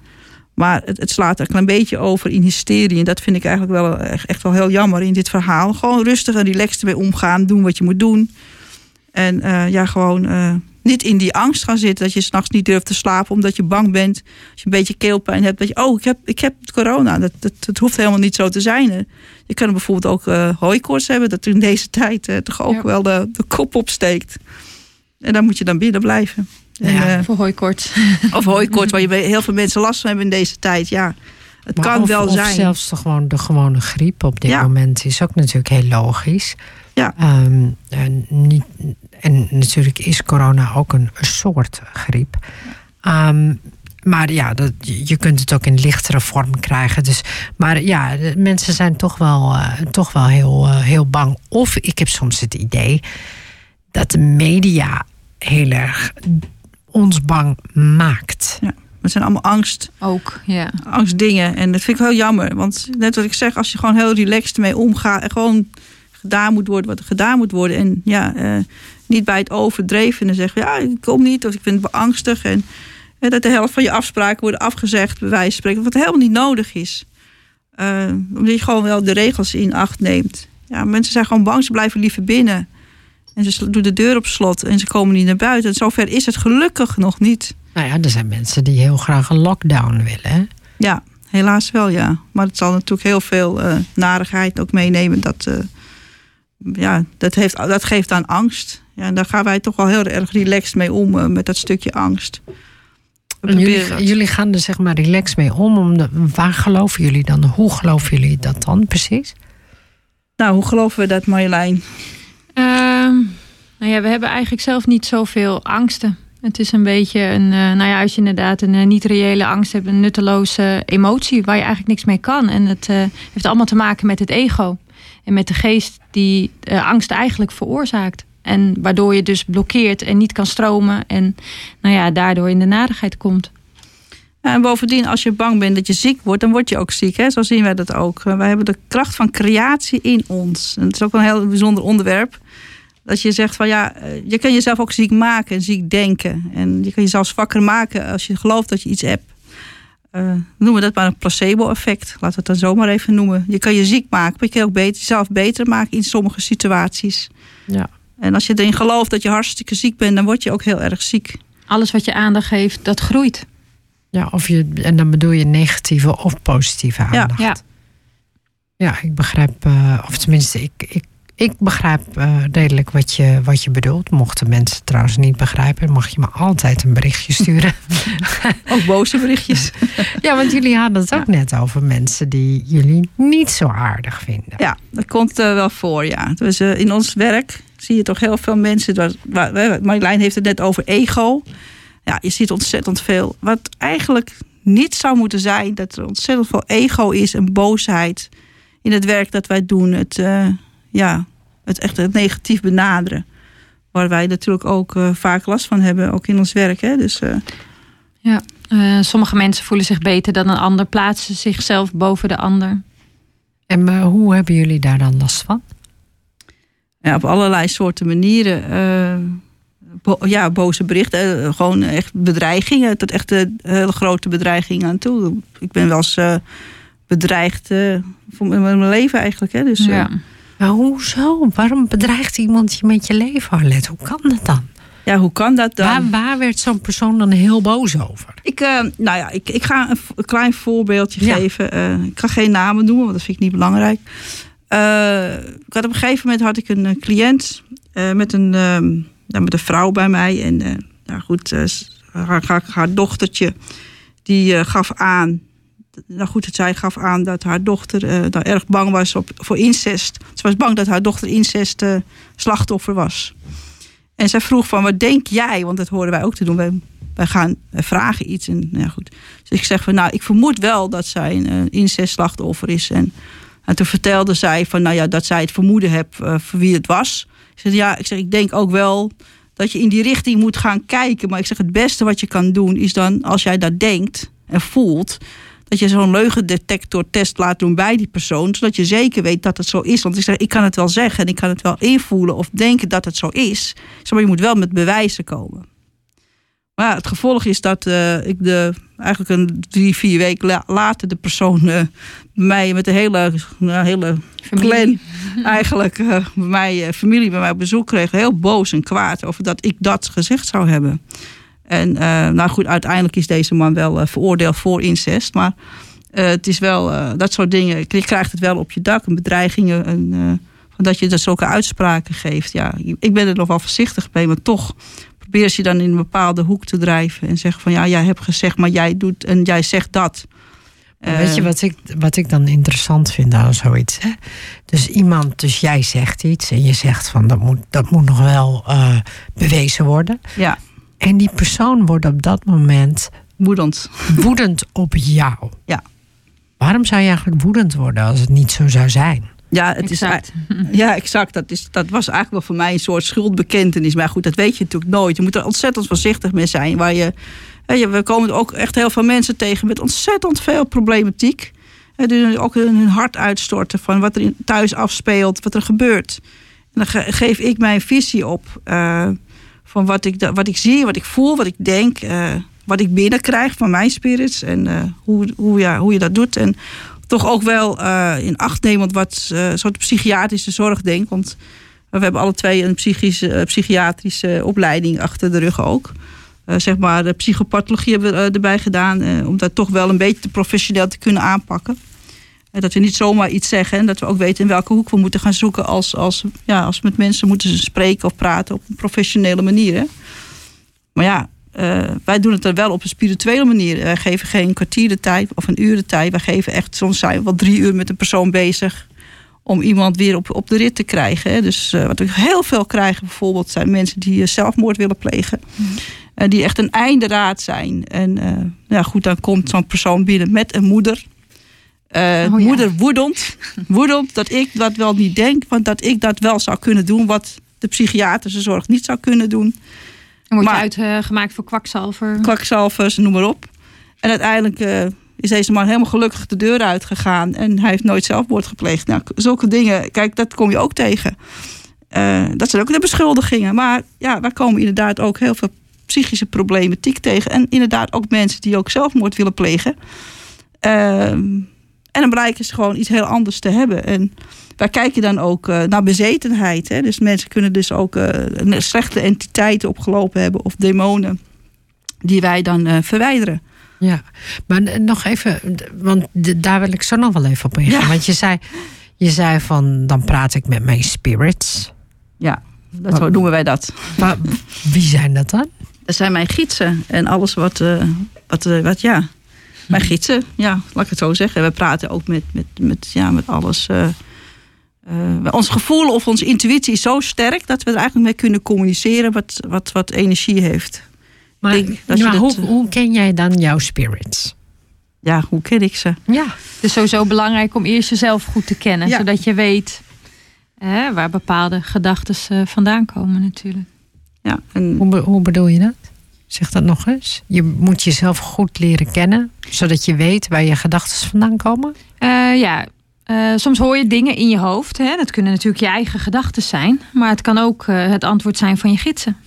Maar het, het slaat een klein beetje over in hysterie. En dat vind ik eigenlijk wel echt, echt wel heel jammer in dit verhaal. Gewoon rustig en relaxed ermee omgaan. Doen wat je moet doen. En eh, ja, gewoon eh, niet in die angst gaan zitten. Dat je s'nachts niet durft te slapen omdat je bang bent. Als je een beetje keelpijn hebt. Dat je, oh, ik heb, ik heb corona. Dat, dat, dat hoeft helemaal niet zo te zijn. hè. Je kan bijvoorbeeld ook eh hooikoorts hebben. Dat in deze tijd eh, toch ook Ja. wel de, de kop opsteekt. En daar moet je dan binnen blijven. En, Ja. eh, Voor hooikoorts. of hooikoorts, waar je heel veel mensen last van hebben in deze tijd. Ja, het Maar kan of, wel of zijn. zelfs de, gewoon, de gewone griep op dit Ja. moment is ook natuurlijk heel logisch. Ja. Ehm, en, niet, en natuurlijk is corona ook een, soort griep. Ehm, maar ja, dat, je kunt het ook in lichtere vorm krijgen. Dus, maar ja, mensen zijn toch wel, eh, toch wel heel, eh, heel bang. Of ik heb soms het idee dat de media heel erg ons bang maakt. Ja. Het zijn allemaal angst, Ook, ja. angstdingen. En dat vind ik heel jammer. Want net wat ik zeg, als je gewoon heel relaxed mee omgaat... en gewoon gedaan moet worden wat er gedaan moet worden... en ja, eh, niet bij het overdreven en zeggen... ja, ik kom niet of ik vind het beangstig... en dat de helft van je afspraken worden afgezegd... bij wijze van spreken, wat helemaal niet nodig is. Eh, omdat je gewoon wel de regels in acht neemt. Ja, mensen zijn gewoon bang, ze blijven liever binnen... En ze doen de deur op slot en ze komen niet naar buiten. En zover is het gelukkig nog niet. Nou ja, er zijn mensen die heel graag een lockdown willen. Ja, helaas wel, ja. Maar het zal natuurlijk heel veel eh, narigheid ook meenemen. Dat, eh, ja, dat, heeft, dat geeft aan angst. Ja, en daar gaan wij toch wel heel erg relaxed mee om, eh, met dat stukje angst. Jullie, jullie gaan er zeg maar relaxed mee om. om de, waar geloven jullie dan? Hoe geloven jullie dat dan precies? Nou, hoe geloven we dat, Marjolein? Ehm, nou ja, we hebben eigenlijk zelf niet zoveel angsten. Het is een beetje een, eh, nou ja, als je inderdaad een eh, niet reële angst hebt, een nutteloze emotie waar je eigenlijk niks mee kan. En het eh, heeft allemaal te maken met het ego en met de geest die angst eigenlijk veroorzaakt. En waardoor je dus blokkeert en niet kan stromen en nou ja, daardoor in de nadigheid komt. En bovendien, als je bang bent dat je ziek wordt, dan word je ook ziek. Hè? Zo zien wij dat ook. Eh, Wij hebben de kracht van creatie in ons. En het is ook een heel bijzonder onderwerp. Dat je zegt van ja, eh, je kan jezelf ook ziek maken en ziek denken. En je kan jezelf wakker maken als je gelooft dat je iets hebt. Eh, noemen we dat maar een placebo-effect. Laten we het dan zomaar even noemen. Je kan je ziek maken, maar je kan ook beter, jezelf beter maken in sommige situaties. Ja. En als je erin gelooft dat je hartstikke ziek bent, dan word je ook heel erg ziek. Alles wat je aandacht geeft, dat groeit. Ja, of je, en dan bedoel je negatieve of positieve Ja. aandacht. Ja. Ja, ik begrijp, eh, of tenminste, ik, ik, ik begrijp eh, redelijk wat je, wat je bedoelt. Mochten mensen trouwens niet begrijpen, mag je me altijd een berichtje sturen. Ook boze berichtjes. ja, want jullie hadden het ook net over mensen die jullie niet zo aardig vinden. Ja, dat komt eh, wel voor, ja. Dus in ons werk zie je toch heel veel mensen... Waar, waar, waar- Marjolein heeft het net over ego. Ja, je ziet ontzettend veel. Wat eigenlijk niet zou moeten zijn... dat er ontzettend veel ego is en boosheid... in het werk dat wij doen. Het, eh, ja, het echt het negatief benaderen. Waar wij natuurlijk ook eh, vaak last van hebben, ook in ons werk. Hè? Dus eh, Eh, sommige mensen voelen zich beter dan een ander, plaatsen zichzelf boven de ander. En eh, hoe hebben jullie daar dan last van? Ja, op allerlei soorten manieren. eh, bo- ja, boze berichten. eh, gewoon echt bedreigingen. Tot echt eh, hele grote bedreigingen aan toe. Ik ben wel eens eh, bedreigd eh, voor mijn leven eigenlijk. Hè? Dus, eh, ja. Maar hoezo? Waarom bedreigt iemand je met je leven, Arlet? Hoe kan dat dan? ja, hoe kan dat dan? Waar, waar werd zo'n persoon dan heel boos over? Ik, eh, nou ja, ik, ik ga een, klein voorbeeldje Ja. geven. Eh, ik ga geen namen noemen, want dat vind ik niet belangrijk. Eh, ik had op een gegeven moment had ik een eh, cliënt eh, met, een, ehm, nou, met een vrouw bij mij. En nou goed, haar, haar, dochtertje die gaf aan. Nou goed, zij gaf aan dat haar dochter nou, erg bang was op, voor incest. Ze was bang dat haar dochter incest eh, slachtoffer was. En zij vroeg van, wat denk jij? Want dat horen wij ook te doen. Wij, gaan vragen iets. En, nou ja, goed. Dus ik zeg van, nou, ik vermoed wel dat zij een eh, incestslachtoffer is. En, en toen vertelde zij van, nou ja, dat zij het vermoeden heeft eh, voor wie het was. Ik zeg, ja, ik zeg, ik denk ook wel dat je in die richting moet gaan kijken. Maar ik zeg, het beste wat je kan doen is dan, als jij dat denkt en voelt, dat je zo'n leugendetectortest laat doen bij die persoon, zodat je zeker weet dat het zo is. Want ik zeg, ik kan het wel zeggen en ik kan het wel invoelen of denken dat het zo is. Zeg, maar je moet wel met bewijzen komen. Maar het gevolg is dat eh, ik de, eigenlijk een drie, vier weken la- later de persoon eh, mij met de hele, nou, hele Familie. clan eigenlijk bij mij, eh, familie bij mij op bezoek kreeg. Heel boos en kwaad over dat ik dat gezegd zou hebben. En nou goed, uiteindelijk is deze man wel veroordeeld voor incest. Maar het is wel dat soort dingen. Je krijgt het wel op je dak. Een bedreigingen. En, dat je dat zulke uitspraken geeft. Ja, ik ben er nog wel voorzichtig mee. Maar toch probeer je dan in een bepaalde hoek te drijven. En zeg van ja, jij hebt gezegd, maar jij doet en jij zegt dat. Maar Weet je Eh, wat ik, wat ik dan interessant vind aan zoiets? Hè? Dus iemand, dus jij zegt iets en je zegt van dat moet, dat moet nog wel eh, bewezen worden. Ja, En die persoon wordt op dat moment woedend. woedend op jou. Ja. Waarom zou je eigenlijk woedend worden als het niet zo zou zijn? Ja, het Exact. is, ja, exact. Dat, is, dat was eigenlijk wel voor mij een soort schuldbekentenis. Maar goed, dat weet je natuurlijk nooit. Je moet er ontzettend voorzichtig mee zijn. Waar je, we komen ook echt heel veel mensen tegen met ontzettend veel problematiek. Die ook hun hart uitstorten van wat er thuis afspeelt, wat er gebeurt. En dan ge- geef ik mijn visie op eh, van wat ik, wat ik zie, wat ik voel, wat ik denk, eh, wat ik binnenkrijg van mijn spirits en eh, hoe, hoe, ja, hoe je dat doet. En toch ook wel eh, in acht nemend wat eh soort psychiatrische zorg denk. Want we hebben alle twee een psychische, eh, psychiatrische opleiding achter de rug ook. Zeg maar, de psychopathologie hebben we erbij gedaan. om dat toch wel een beetje te professioneel te kunnen aanpakken. Eh, dat we niet zomaar iets zeggen. En dat we ook weten in welke hoek we moeten gaan zoeken. Als, als, ja, als we met mensen moeten spreken of praten op een professionele manier. Hè. Maar ja, eh, wij doen het dan wel op een spirituele manier. Wij geven geen kwartier de tijd of een uur de tijd. Wij geven echt, soms zijn we wel drie uur met een persoon bezig. Om iemand weer op, op de rit te krijgen. Hè. Dus eh, wat we heel veel krijgen bijvoorbeeld zijn mensen die eh, zelfmoord willen plegen. En die echt een einde raad zijn. En ja, goed, dan komt zo'n persoon binnen met een moeder. Oh ja. Moeder woedend. woedend dat ik dat wel niet denk. Want dat ik dat wel zou kunnen doen. Wat de psychiatrische zorg niet zou kunnen doen. Dan word je Maar- uitgemaakt voor kwakzalver. kwakzalvers, noem maar op. En uiteindelijk eh, is deze man helemaal gelukkig de deur uitgegaan. En hij heeft nooit zelfmoord gepleegd. Nou, zulke dingen, kijk, dat kom je ook tegen. Eh, dat zijn ook de beschuldigingen. Maar ja, wij komen inderdaad ook heel veel psychische problematiek tegen. En inderdaad ook mensen die ook zelfmoord willen plegen. Ehm, en dan blijken ze gewoon iets heel anders te hebben. En wij kijken dan ook eh, naar bezetenheid. Hè? Dus mensen kunnen dus ook eh, slechte entiteiten opgelopen hebben of demonen die wij dan eh, verwijderen. Ja, maar nog even, want daar wil ik zo nog wel even op ingaan. Ja. Want je zei, je zei van, dan praat ik met mijn spirits. Ja, dat noemen wij dat. Wa- wie zijn dat dan? Dat zijn mijn gidsen en alles wat, wat, wat ja, mijn gidsen, ja, laat ik het zo zeggen. We praten ook met, met, met, ja, met alles. eh, eh, ons gevoel of onze intuïtie is zo sterk dat we er eigenlijk mee kunnen communiceren wat, wat, wat energie heeft. Maar, Ik dat, hoe, eh, hoe ken jij dan jouw spirits? Ja, hoe ken ik ze? Ja, Het is sowieso belangrijk om eerst jezelf goed te kennen. Ja. Zodat je weet hè, waar bepaalde gedachten vandaan komen natuurlijk. Ja, en, hoe, be- hoe bedoel je dat? Zeg dat nog eens. Je moet jezelf goed leren kennen, zodat je weet waar je gedachten vandaan komen. Eh, ja, eh, soms hoor je dingen in je hoofd. Hè? Dat kunnen natuurlijk je eigen gedachten zijn. Maar het kan ook eh, het antwoord zijn van je gidsen.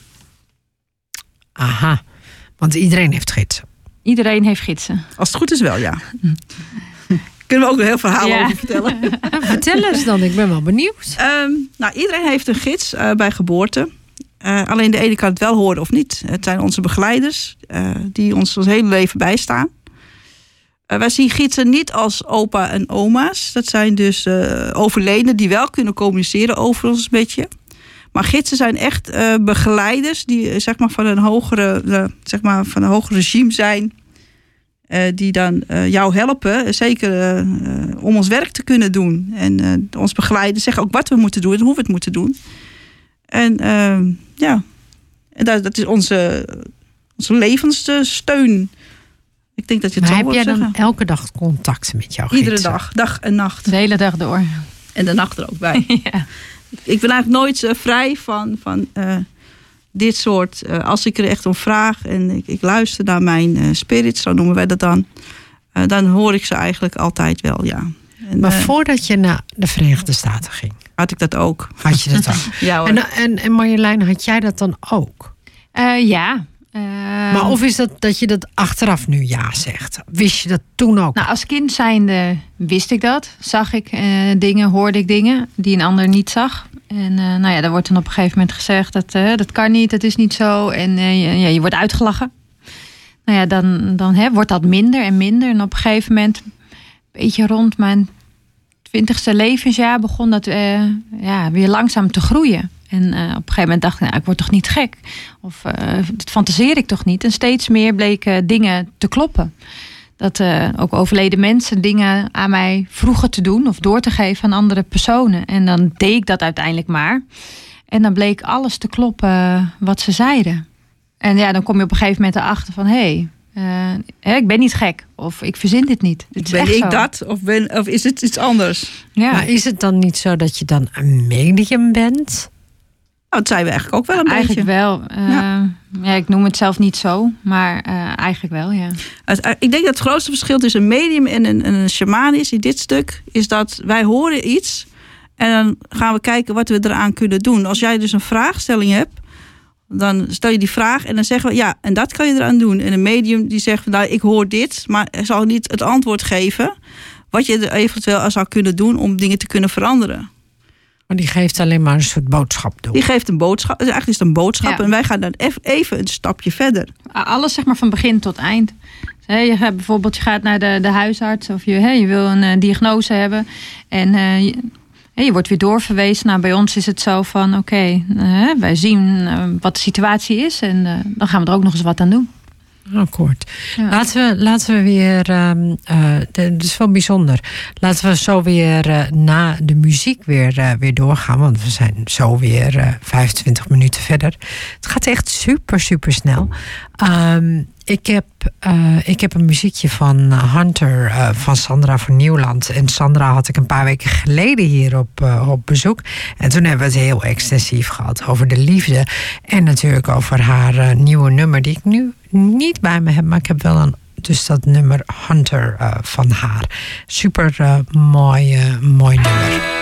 Aha, want iedereen heeft gidsen. Iedereen heeft gidsen. als het goed is wel, ja. Kunnen we ook een heel verhaal Ja. over vertellen. Vertel eens dan, ik ben wel benieuwd. Ehm, nou, iedereen heeft een gids eh, bij geboorte. Eh, alleen de ene kan het wel horen of niet. Het zijn onze begeleiders eh, die ons ons hele leven bijstaan. Eh, wij zien gidsen niet als opa en oma's. Dat zijn dus overledenen die wel kunnen communiceren over ons een beetje. Maar gidsen zijn echt begeleiders die zeg maar, van, een hogere, zeg maar, van een hoger regime zijn. die dan jou helpen, zeker om ons werk te kunnen doen. En ons begeleiden, zeggen ook wat we moeten doen en hoe we het moeten doen. En ehm, ja, dat, dat is onze, onze levenssteun. Ik denk dat je het Maar zo heb jij dan zeggen. elke dag contact met jouw Iedere dag, dag en nacht. De hele dag door. En de nacht er ook bij. ja. ik ben eigenlijk nooit eh, vrij van, van eh, dit soort. eh, als ik er echt om vraag en ik, ik luister naar mijn spirits, zo noemen wij dat dan. dan hoor ik ze eigenlijk altijd wel, ja. En, Maar voordat je naar de Verenigde Staten ging, had ik dat ook. had je dat. Ja, hoor. en, en, en Marjolein, had jij dat dan ook? Eh, ja. Eh, Maar of is dat dat je dat achteraf nu ja zegt? Wist je dat toen ook? Nou, als kind zijnde wist ik dat. Zag ik eh, dingen, hoorde ik dingen die een ander niet zag. En eh, nou ja, daar wordt dan op een gegeven moment gezegd dat dat kan niet, dat is niet zo. En eh, je, ja, je wordt uitgelachen. Nou ja, dan, dan hè, wordt dat minder en minder. En op een gegeven moment, een beetje rond mijn twintigste levensjaar, begon dat eh, ja, weer langzaam te groeien. En eh, op een gegeven moment dacht ik, nou, ik word toch niet gek? Of eh, dat fantaseer ik toch niet? En steeds meer bleken dingen te kloppen. Dat ook overleden mensen dingen aan mij vroegen te doen of door te geven aan andere personen. En dan deed ik dat uiteindelijk maar. En dan bleek alles te kloppen wat ze zeiden. En ja, dan kom je op een gegeven moment erachter van hé, Eh, hè, ik ben niet gek. Of ik verzin dit niet. Het ben ik zo. dat of, ben, of is het iets anders? Ja. Maar is het dan niet zo dat je dan een medium bent? Nou, dat zijn we eigenlijk ook wel een Eigenlijk beetje. wel. Eh, ja. ik noem het zelf niet zo. Maar eh, eigenlijk wel, ja. Het- eh, ik denk dat het grootste verschil tussen een medium en een, en een shamaan is in dit stuk, is dat wij horen iets en dan gaan we kijken wat we eraan kunnen doen. Als jij dus een vraagstelling hebt, dan stel je die vraag en dan zeggen we ja, en dat kan je eraan doen. En een medium die zegt, nou, ik hoor dit, maar zal niet het antwoord geven wat je er eventueel aan zou kunnen doen om dingen te kunnen veranderen. Maar die geeft alleen maar een soort boodschap door. Die geeft een boodschap, dus eigenlijk is het een boodschap Ja. en wij gaan dan even een stapje verder. Alles zeg maar van begin tot eind. Hè, je gaat bijvoorbeeld je gaat naar de, de huisarts of je, hè, je wil een eh, diagnose hebben. En eh, je, wordt weer doorverwezen. Nou, bij ons is het zo van oké, eh, wij zien eh, wat de situatie is. En eh, dan gaan we er ook nog eens wat aan doen. Akkoord. Ja. Laten, we, laten we weer. ehm eh, de- het is wel bijzonder. Laten we zo weer na de muziek weer, weer doorgaan. Want we zijn zo weer eh 25 minuten verder. Het gaat echt super, super snel. Ehm, ik, heb, eh, ik heb een muziekje van Hunter eh, van Sandra van Nieuwland. En Sandra had ik een paar weken geleden hier op, eh, op bezoek. En toen hebben we het heel extensief gehad over de liefde. En natuurlijk over haar eh, nieuwe nummer, die ik nu niet bij me heb, maar ik heb wel een. Dus dat nummer Hunter eh, van haar. Super eh, mooi, eh, mooi nummer.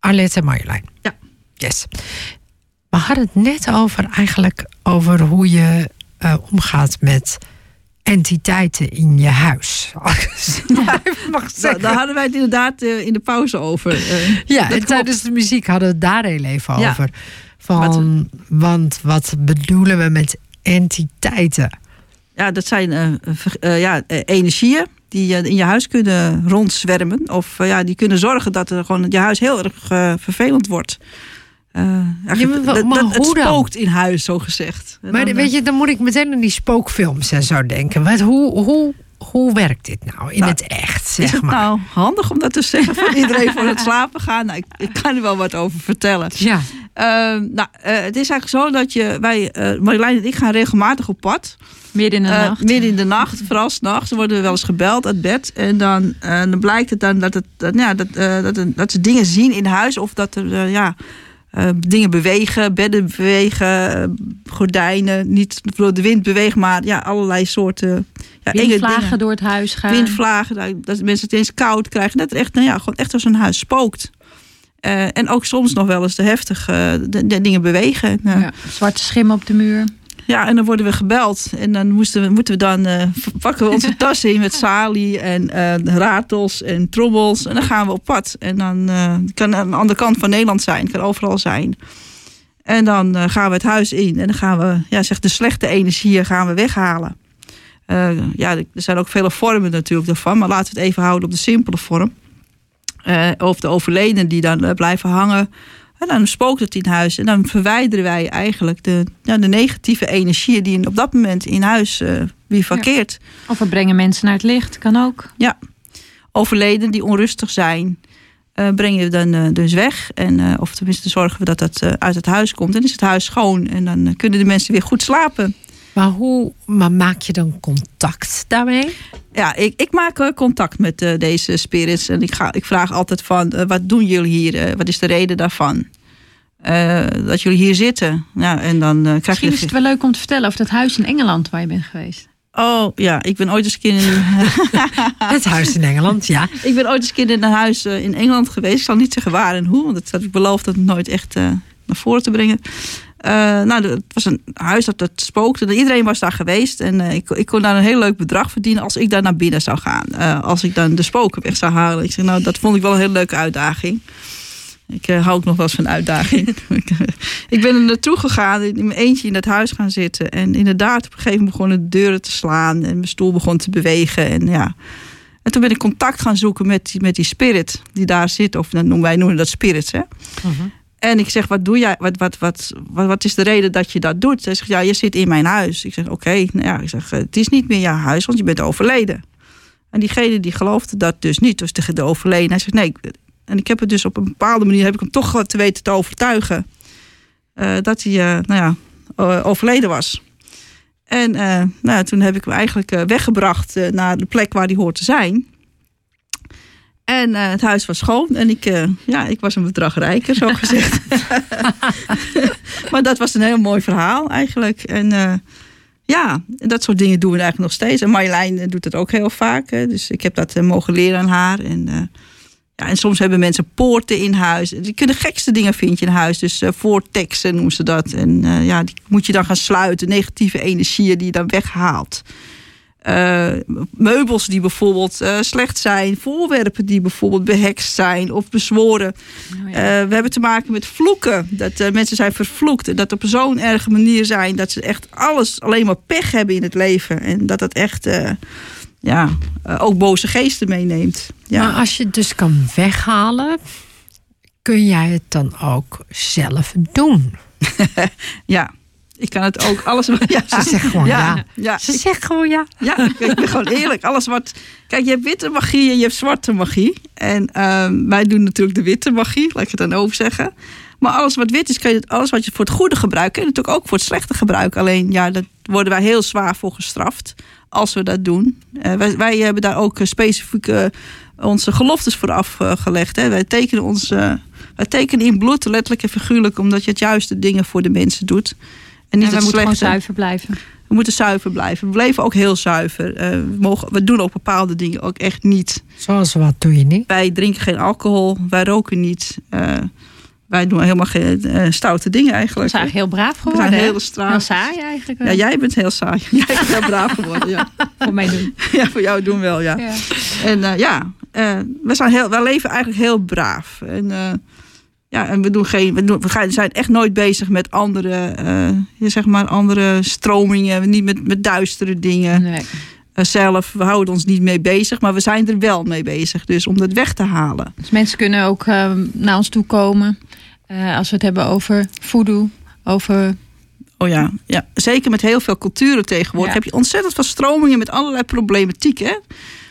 Arlette en Marjolein. Ja. Yes. We hadden het net over eigenlijk over hoe je eh, omgaat met entiteiten in je huis. Als even mag Daar, zeggen. daar hadden wij het inderdaad eh, in de pauze over. eh. Ja, en klopt. tijdens de muziek hadden we het daar heel even Ja. over. Van, want wat bedoelen we met entiteiten? Ja, dat zijn ja, energieën die in je huis kunnen rondzwermen. Of ja, die kunnen zorgen dat er gewoon je huis heel erg vervelend wordt. Eh, eigenlijk, maar dat- het dan? spookt in huis, zo gezegd. En Maar dan, weet eh, je, dan moet ik meteen aan die spookfilms en zo denken. Wat, hoe, hoe, hoe werkt dit nou in Nou, het echt, Is zeg het maar? nou handig om dat te zeggen voor iedereen voor het slapen gaan? Nou, ik, ik kan er wel wat over vertellen. Ja, Eh, nou, eh, het is eigenlijk zo dat je, wij, eh Marjolein en ik gaan regelmatig op pad. Midden in de nacht. midden in de nacht, vooral s'nachts, worden we wel eens gebeld uit bed. En dan, eh, dan blijkt het dan dat, het, dat, ja, dat, eh, dat, dat ze dingen zien in huis. Of dat er ja, eh, dingen bewegen, bedden bewegen, eh, gordijnen. Niet door de wind bewegen, maar ja, allerlei soorten ja, Windvlagen dingen. door het huis gaan. Windvlagen, dat- dat mensen het eens koud krijgen. Dat echt, nou ja, gewoon echt als een huis spookt. Eh, en ook soms nog wel eens de heftige de, de dingen bewegen. Nou, Ja, zwarte schim op de muur. Ja, en dan worden we gebeld. En dan moesten we, moeten we dan eh, pakken we onze tassen in met salie en eh, ratels en trommels. En dan gaan we op pad. En dan eh, kan het aan de andere kant van Nederland zijn, kan overal zijn. En dan gaan we het huis in en dan gaan we, ja, zeg de slechte energieën gaan we weghalen. Ja, er zijn ook vele vormen natuurlijk daarvan, maar laten we het even houden op de simpele vorm. Of de overledenen die dan blijven hangen. En dan spookt het in huis. En dan verwijderen wij eigenlijk de, ja, de negatieve energieën die op dat moment in huis eh weer verkeert. Of we brengen mensen naar het licht. Kan ook. Overleden die onrustig zijn, eh, brengen we dan eh, dus weg. En, eh, of tenminste zorgen we dat dat uit het huis komt. En is het huis schoon. En dan kunnen de mensen weer goed slapen. maar hoe maar maak je dan contact daarmee? Ja, ik, ik maak eh, contact met eh, deze spirits. En ik, ga, ik vraag altijd van, eh, wat doen jullie hier? Wat is de reden daarvan? Dat jullie hier zitten. Ja, en dan krijg Misschien je... is het wel leuk om te vertellen over dat huis in Engeland waar je bent geweest. Oh ja, ik ben ooit eens een keer in, Het huis in Engeland, ja. ik ben ooit eens een keer in een huis in Engeland geweest. Ik zal niet zeggen waar en hoe, want dat heb ik beloofd dat nooit echt naar voren te brengen. Eh, nou, het was een huis dat, dat spookte. Iedereen was daar geweest. En eh, ik, ik kon daar een heel leuk bedrag verdienen als ik daar naar binnen zou gaan. Eh, als ik dan de spoken weg zou halen. Ik zeg, nou, dat vond ik wel een hele leuke uitdaging. Ik hou ook nog wel eens van uitdaging. ik, ben er naartoe gegaan, in mijn eentje in dat huis gaan zitten. En inderdaad, op een gegeven moment begonnen de deuren te slaan. En mijn stoel begon te bewegen. En ja. En toen ben ik contact gaan zoeken met die, met die spirit die daar zit. Of dan noemen wij noemen dat spirits, hè. En ik zeg, wat doe jij? Wat, wat, wat, wat, wat is de reden dat je dat doet? Hij zegt, ja, je zit in mijn huis. Ik zeg, oké, nou ja, ik zeg, het is niet meer jouw huis, want je bent overleden. En diegene die geloofde dat dus niet, dus tegen de overleden. Hij zegt, nee. En ik heb het dus op een bepaalde manier, heb ik hem toch te weten te overtuigen. eh, dat hij eh, nou ja, overleden was. En eh, nou, toen heb ik hem eigenlijk eh, weggebracht eh, naar de plek waar hij hoort te zijn. En eh, het huis was schoon en ik, eh, ja, ik was een bedrag rijker, zo gezegd. maar dat was een heel mooi verhaal eigenlijk. En eh, ja, dat soort dingen doen we eigenlijk nog steeds. En Marjolein doet het ook heel vaak. Hè. Dus ik heb dat mogen leren aan haar. En, ja, en soms hebben mensen poorten in huis. Die kunnen gekste dingen vind je in huis. Dus voorteksten noemen ze dat. En ja, die moet je dan gaan sluiten. Negatieve energieën die je dan weghaalt. Eh, meubels die bijvoorbeeld eh, slecht zijn. Voorwerpen die bijvoorbeeld behekst zijn of bezworen. Oh, ja. Eh, we hebben te maken met vloeken. Dat mensen zijn vervloekt. En dat op zo'n erge manier zijn dat ze echt alles alleen maar pech hebben in het leven. En dat het echt ja, ook boze geesten meeneemt. Ja. Maar als je het dus kan weghalen, kun jij het dan ook zelf doen? ja, ik kan het ook alles. wat- Ja, Ze zegt gewoon ja. ja. Ze ik- zegt gewoon ja. Ja, ik, ik ben gewoon eerlijk. Alles wat. Kijk, je hebt witte magie en je hebt zwarte magie. En ehm, wij doen natuurlijk de witte magie, laat ik het dan over zeggen. Maar alles wat wit is, kan je, alles wat je voor het goede gebruikt, kun je natuurlijk ook voor het slechte gebruiken. Alleen, ja, daar worden wij heel zwaar voor gestraft als we dat doen. Eh, wij, wij hebben daar ook eh, specifiek eh, onze geloftes voor afgelegd. Hè. Wij, tekenen ons, wij tekenen in bloed, letterlijk en figuurlijk, omdat je het juiste dingen voor de mensen doet. En niet en we moeten gewoon zuiver blijven. We moeten zuiver blijven. We blijven ook heel zuiver. Eh, we, mogen, we doen ook bepaalde dingen ook echt niet. Zoals wat doe je niet? Wij drinken geen alcohol. Wij roken niet. Eh, wij doen helemaal geen eh, stoute dingen We eigenlijk. zijn eigenlijk heel braaf We geworden. zijn hè? heel straat. Heel saai eigenlijk. Ja, jij bent heel saai. Jij bent heel braaf geworden. Ja, Voor mij doen. ja voor jou doen wel, ja. Ja. En eh, ja, eh, we, zijn heel, wij leven eigenlijk heel braaf. En, eh, ja, en we, doen geen, we, doen, we zijn echt nooit bezig met andere, ja, zeg maar andere stromingen. Niet met, met duistere dingen. Nee. Eh, zelf. We houden ons niet mee bezig, maar we zijn er wel mee bezig. Dus om dat weg te halen. Dus mensen kunnen ook eh, naar ons toe komen. eh, als we het hebben over voodoo. Over Oh ja, ja. zeker met heel veel culturen tegenwoordig Ja. heb je ontzettend veel stromingen met allerlei problematiek. Hè?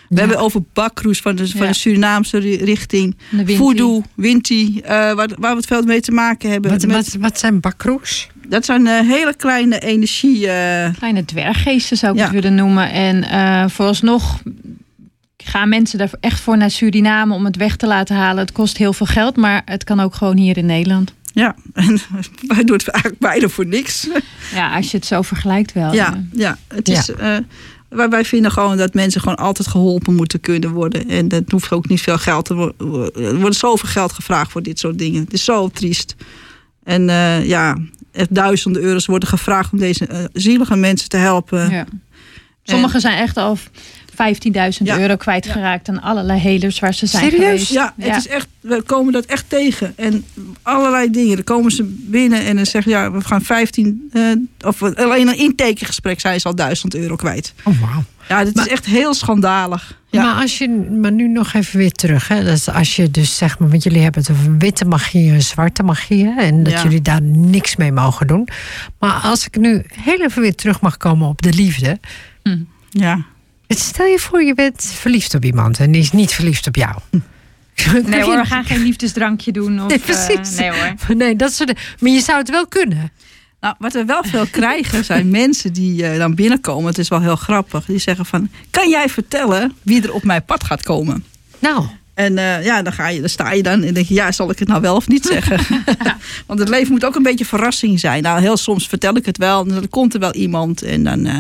We Ja. hebben over bakroes van de, van Ja. de Surinaamse ri- richting. de. Voodoo, Winti, eh, waar, waar we het veel mee te maken hebben. Wat, Met- wat, wat zijn bakroes? Dat zijn eh, hele kleine energie. eh, Kleine dwerggeesten zou ik Ja. het willen noemen. En vooralsnog gaan mensen daar echt voor naar Suriname om het weg te laten halen. Het kost heel veel geld, maar het kan ook gewoon hier in Nederland. ja, en wij doen het eigenlijk beide voor niks. Ja, als je het zo vergelijkt wel. Ja, ja. Het is, wij, wij vinden gewoon dat mensen gewoon altijd geholpen moeten kunnen worden. En dat hoeft ook niet veel geld te worden. Er wordt zoveel geld gevraagd voor dit soort dingen. Het is zo triest. En eh, ja, echt duizenden euro's worden gevraagd om deze eh, zielige mensen te helpen. Ja. Sommigen zijn echt al 15.000 Ja. euro kwijtgeraakt aan allerlei helers waar ze zijn Serieus? geweest. Ja, het is echt, we komen dat echt tegen. En allerlei dingen. Dan komen ze binnen en dan zeggen ja, we gaan 15. eh, of alleen een intakegesprek zijn ze al 1000 euro kwijt. Oh, wauw. Ja, dit Maar- is echt heel schandalig. Ja. Maar, als je, maar nu nog even weer terug. Hè? Dus als je dus zeg maar, want jullie hebben het over witte magie en zwarte magie. hè, En dat Ja. jullie daar niks mee mogen doen. Maar als ik nu heel even weer terug mag komen op de liefde. ja. Stel je voor, je bent verliefd op iemand en die is niet verliefd op jou. Nee hoor, we gaan geen liefdesdrankje doen. Of, Nee, eh, precies. nee hoor. Nee, dat soort. Maar je zou het wel kunnen. Nou, wat we wel veel krijgen zijn mensen die eh, dan binnenkomen. Het is wel heel grappig. Die zeggen van, kan jij vertellen wie er op mijn pad gaat komen? Nou, En eh, ja, dan, ga je, dan sta je dan en denk je, ja, zal ik het nou wel of niet zeggen? Want het leven moet ook een beetje verrassing zijn. Nou, heel soms vertel ik het wel en dan komt er wel iemand. En dan, eh,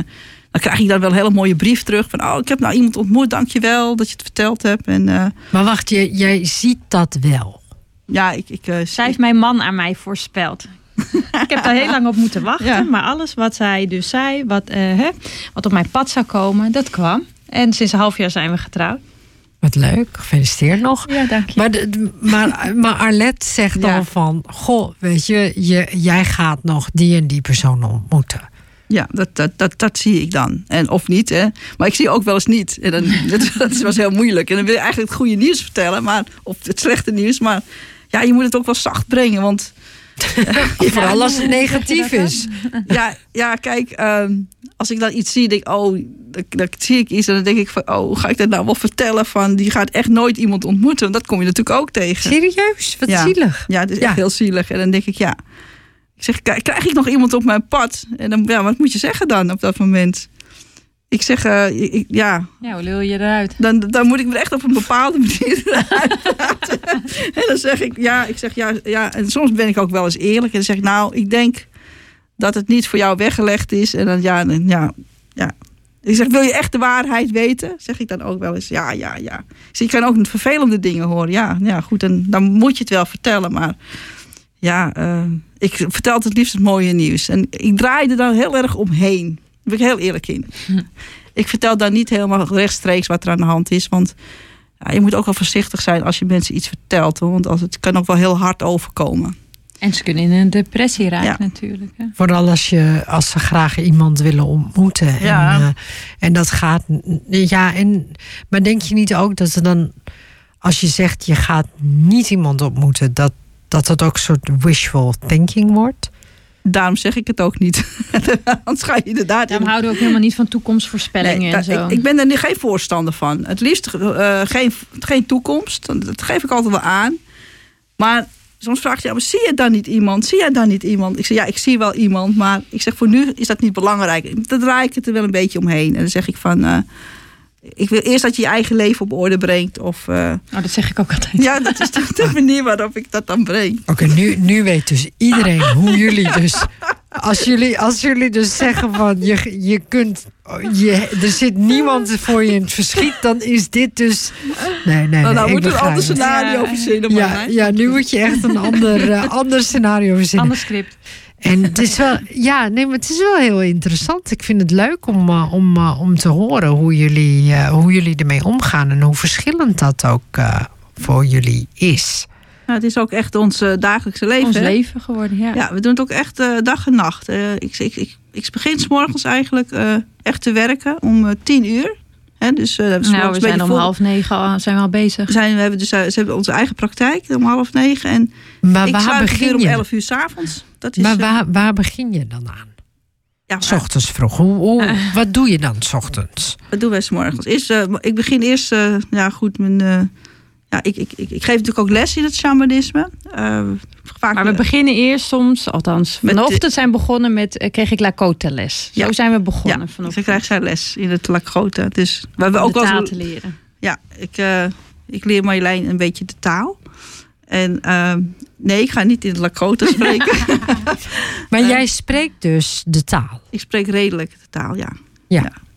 dan krijg ik dan wel een hele mooie brief terug. Van, oh, ik heb nou iemand ontmoet, dankjewel dat je het verteld hebt. En eh, maar wacht, je, jij ziet dat wel. ja, ik... ik eh, Zij heeft mijn man aan mij voorspeld. ik heb daar heel lang op moeten wachten. Ja. Maar alles wat zij dus zei, wat, eh, hè, wat op mijn pad zou komen, dat kwam. En sinds een half jaar zijn we getrouwd. Wat leuk, gefeliciteerd nog. Ja, dank je. Maar, de, maar, maar Arlette zegt Ja. dan van... Goh, weet je, je, jij gaat nog die en die persoon ontmoeten. Ja, dat, dat, dat, dat zie ik dan. En, of niet, hè. Maar ik zie ook wel eens niet. En dan, dat, dat was heel moeilijk. En dan wil je eigenlijk het goede nieuws vertellen. Maar, of het slechte nieuws. Maar ja, je moet het ook wel zacht brengen. Want Vooral als het negatief is. ja, ja kijk, ehm, als ik dan iets zie, denk ik, oh, dan, dan zie ik iets. En dan denk ik van, oh, ga ik dat nou wel vertellen? Van, die gaat echt nooit iemand ontmoeten. Want dat kom je natuurlijk ook tegen. Serieus? Wat Ja. zielig. Ja, het is Ja. echt heel zielig. En dan denk ik, ja, Ik zeg, "K- krijg ik nog iemand op mijn pad? En dan, ja, wat moet je zeggen dan op dat moment? Ik zeg, eh, ik- ja, Ja, hoe lul je eruit? dan, dan moet ik me echt op een bepaalde manier eruit praten. En dan zeg ik, ja, ik zeg, ja, ja. En soms ben ik ook wel eens eerlijk. En dan zeg ik, nou, ik denk dat het niet voor jou weggelegd is. En dan, ja, dan, ja, ja. Ik zeg, wil je echt de waarheid weten? Zeg ik dan ook wel eens, ja, ja, ja. Zeg, ik kan ook vervelende dingen horen. Ja, ja goed, en dan moet je het wel vertellen. Maar ja, eh, ik vertel het liefst het mooie nieuws. En ik draai er dan heel erg omheen. Daar ben ik heel eerlijk in. Ik vertel dan niet helemaal rechtstreeks wat er aan de hand is. Want ja, je moet ook wel voorzichtig zijn als je mensen iets vertelt. hoor, Want als het kan ook wel heel hard overkomen. En ze kunnen in een depressie raken Ja. natuurlijk. Hè? Vooral als, je, als ze graag iemand willen ontmoeten. Ja. En, eh, en dat gaat. Ja, en, maar denk je niet ook dat ze dan. Als je zegt je gaat niet iemand ontmoeten, dat dat, dat ook een soort wishful thinking wordt? Daarom zeg ik het ook niet. Anders ga je inderdaad... Daarom in- houden we ook helemaal niet van toekomstvoorspellingen Nee, en zo. Ik, ik ben er niet- geen voorstander van. Het liefst eh, geen, geen toekomst. Dat geef ik altijd wel aan. Maar soms vraag je, ja, maar zie je dan niet iemand? Zie je dan niet iemand? Ik zeg, ja, ik zie wel iemand. Maar ik zeg, voor nu is dat niet belangrijk. Dan draai ik het er wel een beetje omheen. En dan zeg ik van... eh, ik wil eerst dat je je eigen leven op orde brengt. Of, eh, Oh, dat zeg ik ook altijd. ja, dat is de, de manier waarop ik dat dan breng. Oké, nu, nu weet dus iedereen hoe jullie dus. Als jullie, als jullie dus zeggen van je, je kunt. Je, er zit niemand voor je in het verschiet, dan is dit dus. Nee, nee, nee. Nou, ik moet er een ander scenario Ja. verzinnen. Ja, ja, nu moet je echt een ander, eh, ander scenario verzinnen. Ander script. En het is wel, ja, nee, maar het is wel heel interessant. Ik vind het leuk om, eh, om, eh, om te horen hoe jullie, eh, hoe jullie ermee omgaan en hoe verschillend dat ook eh, voor jullie is. Ja, het is ook echt ons dagelijkse leven. Ons hè? leven geworden, ja. Ja, we doen het ook echt eh, dag en nacht. Eh, ik, ik, ik, ik begin s'morgens eigenlijk eh, echt te werken om tien uur. Hè, dus, eh, 's nou, morgens we zijn om vol- half negen al, zijn we al bezig. Zijn, we hebben dus, eh, ze hebben onze eigen praktijk om half negen. En Maar ik waar sluit de deur begin om je? elf uur s'avonds. Dat is, Maar eh, waar, waar begin je dan aan? ja, S ochtends vroeg. Hoe, hoe. Wat doe je dan s ochtends? wat doen wij s'morgens? Eerst, eh, ik begin eerst, eh, ja goed, mijn, eh, ja, ik, ik, ik, ik geef natuurlijk ook les in het shamanisme. Vaak, Maar we beginnen eerst soms, althans Met de- vanochtend zijn begonnen met, eh, kreeg ik Lakota les. Zo Ja. zijn we ja, begonnen vanochtend. krijgt zij les in het Lakota. Dus we hebben ook de wel taal eens- te leren. Ja, ik, eh, ik leer Marjolein een beetje de taal. En ehm, nee, ik ga niet in het Lakota spreken. Maar Eh. jij spreekt dus de taal. ik spreek redelijk de taal, ja.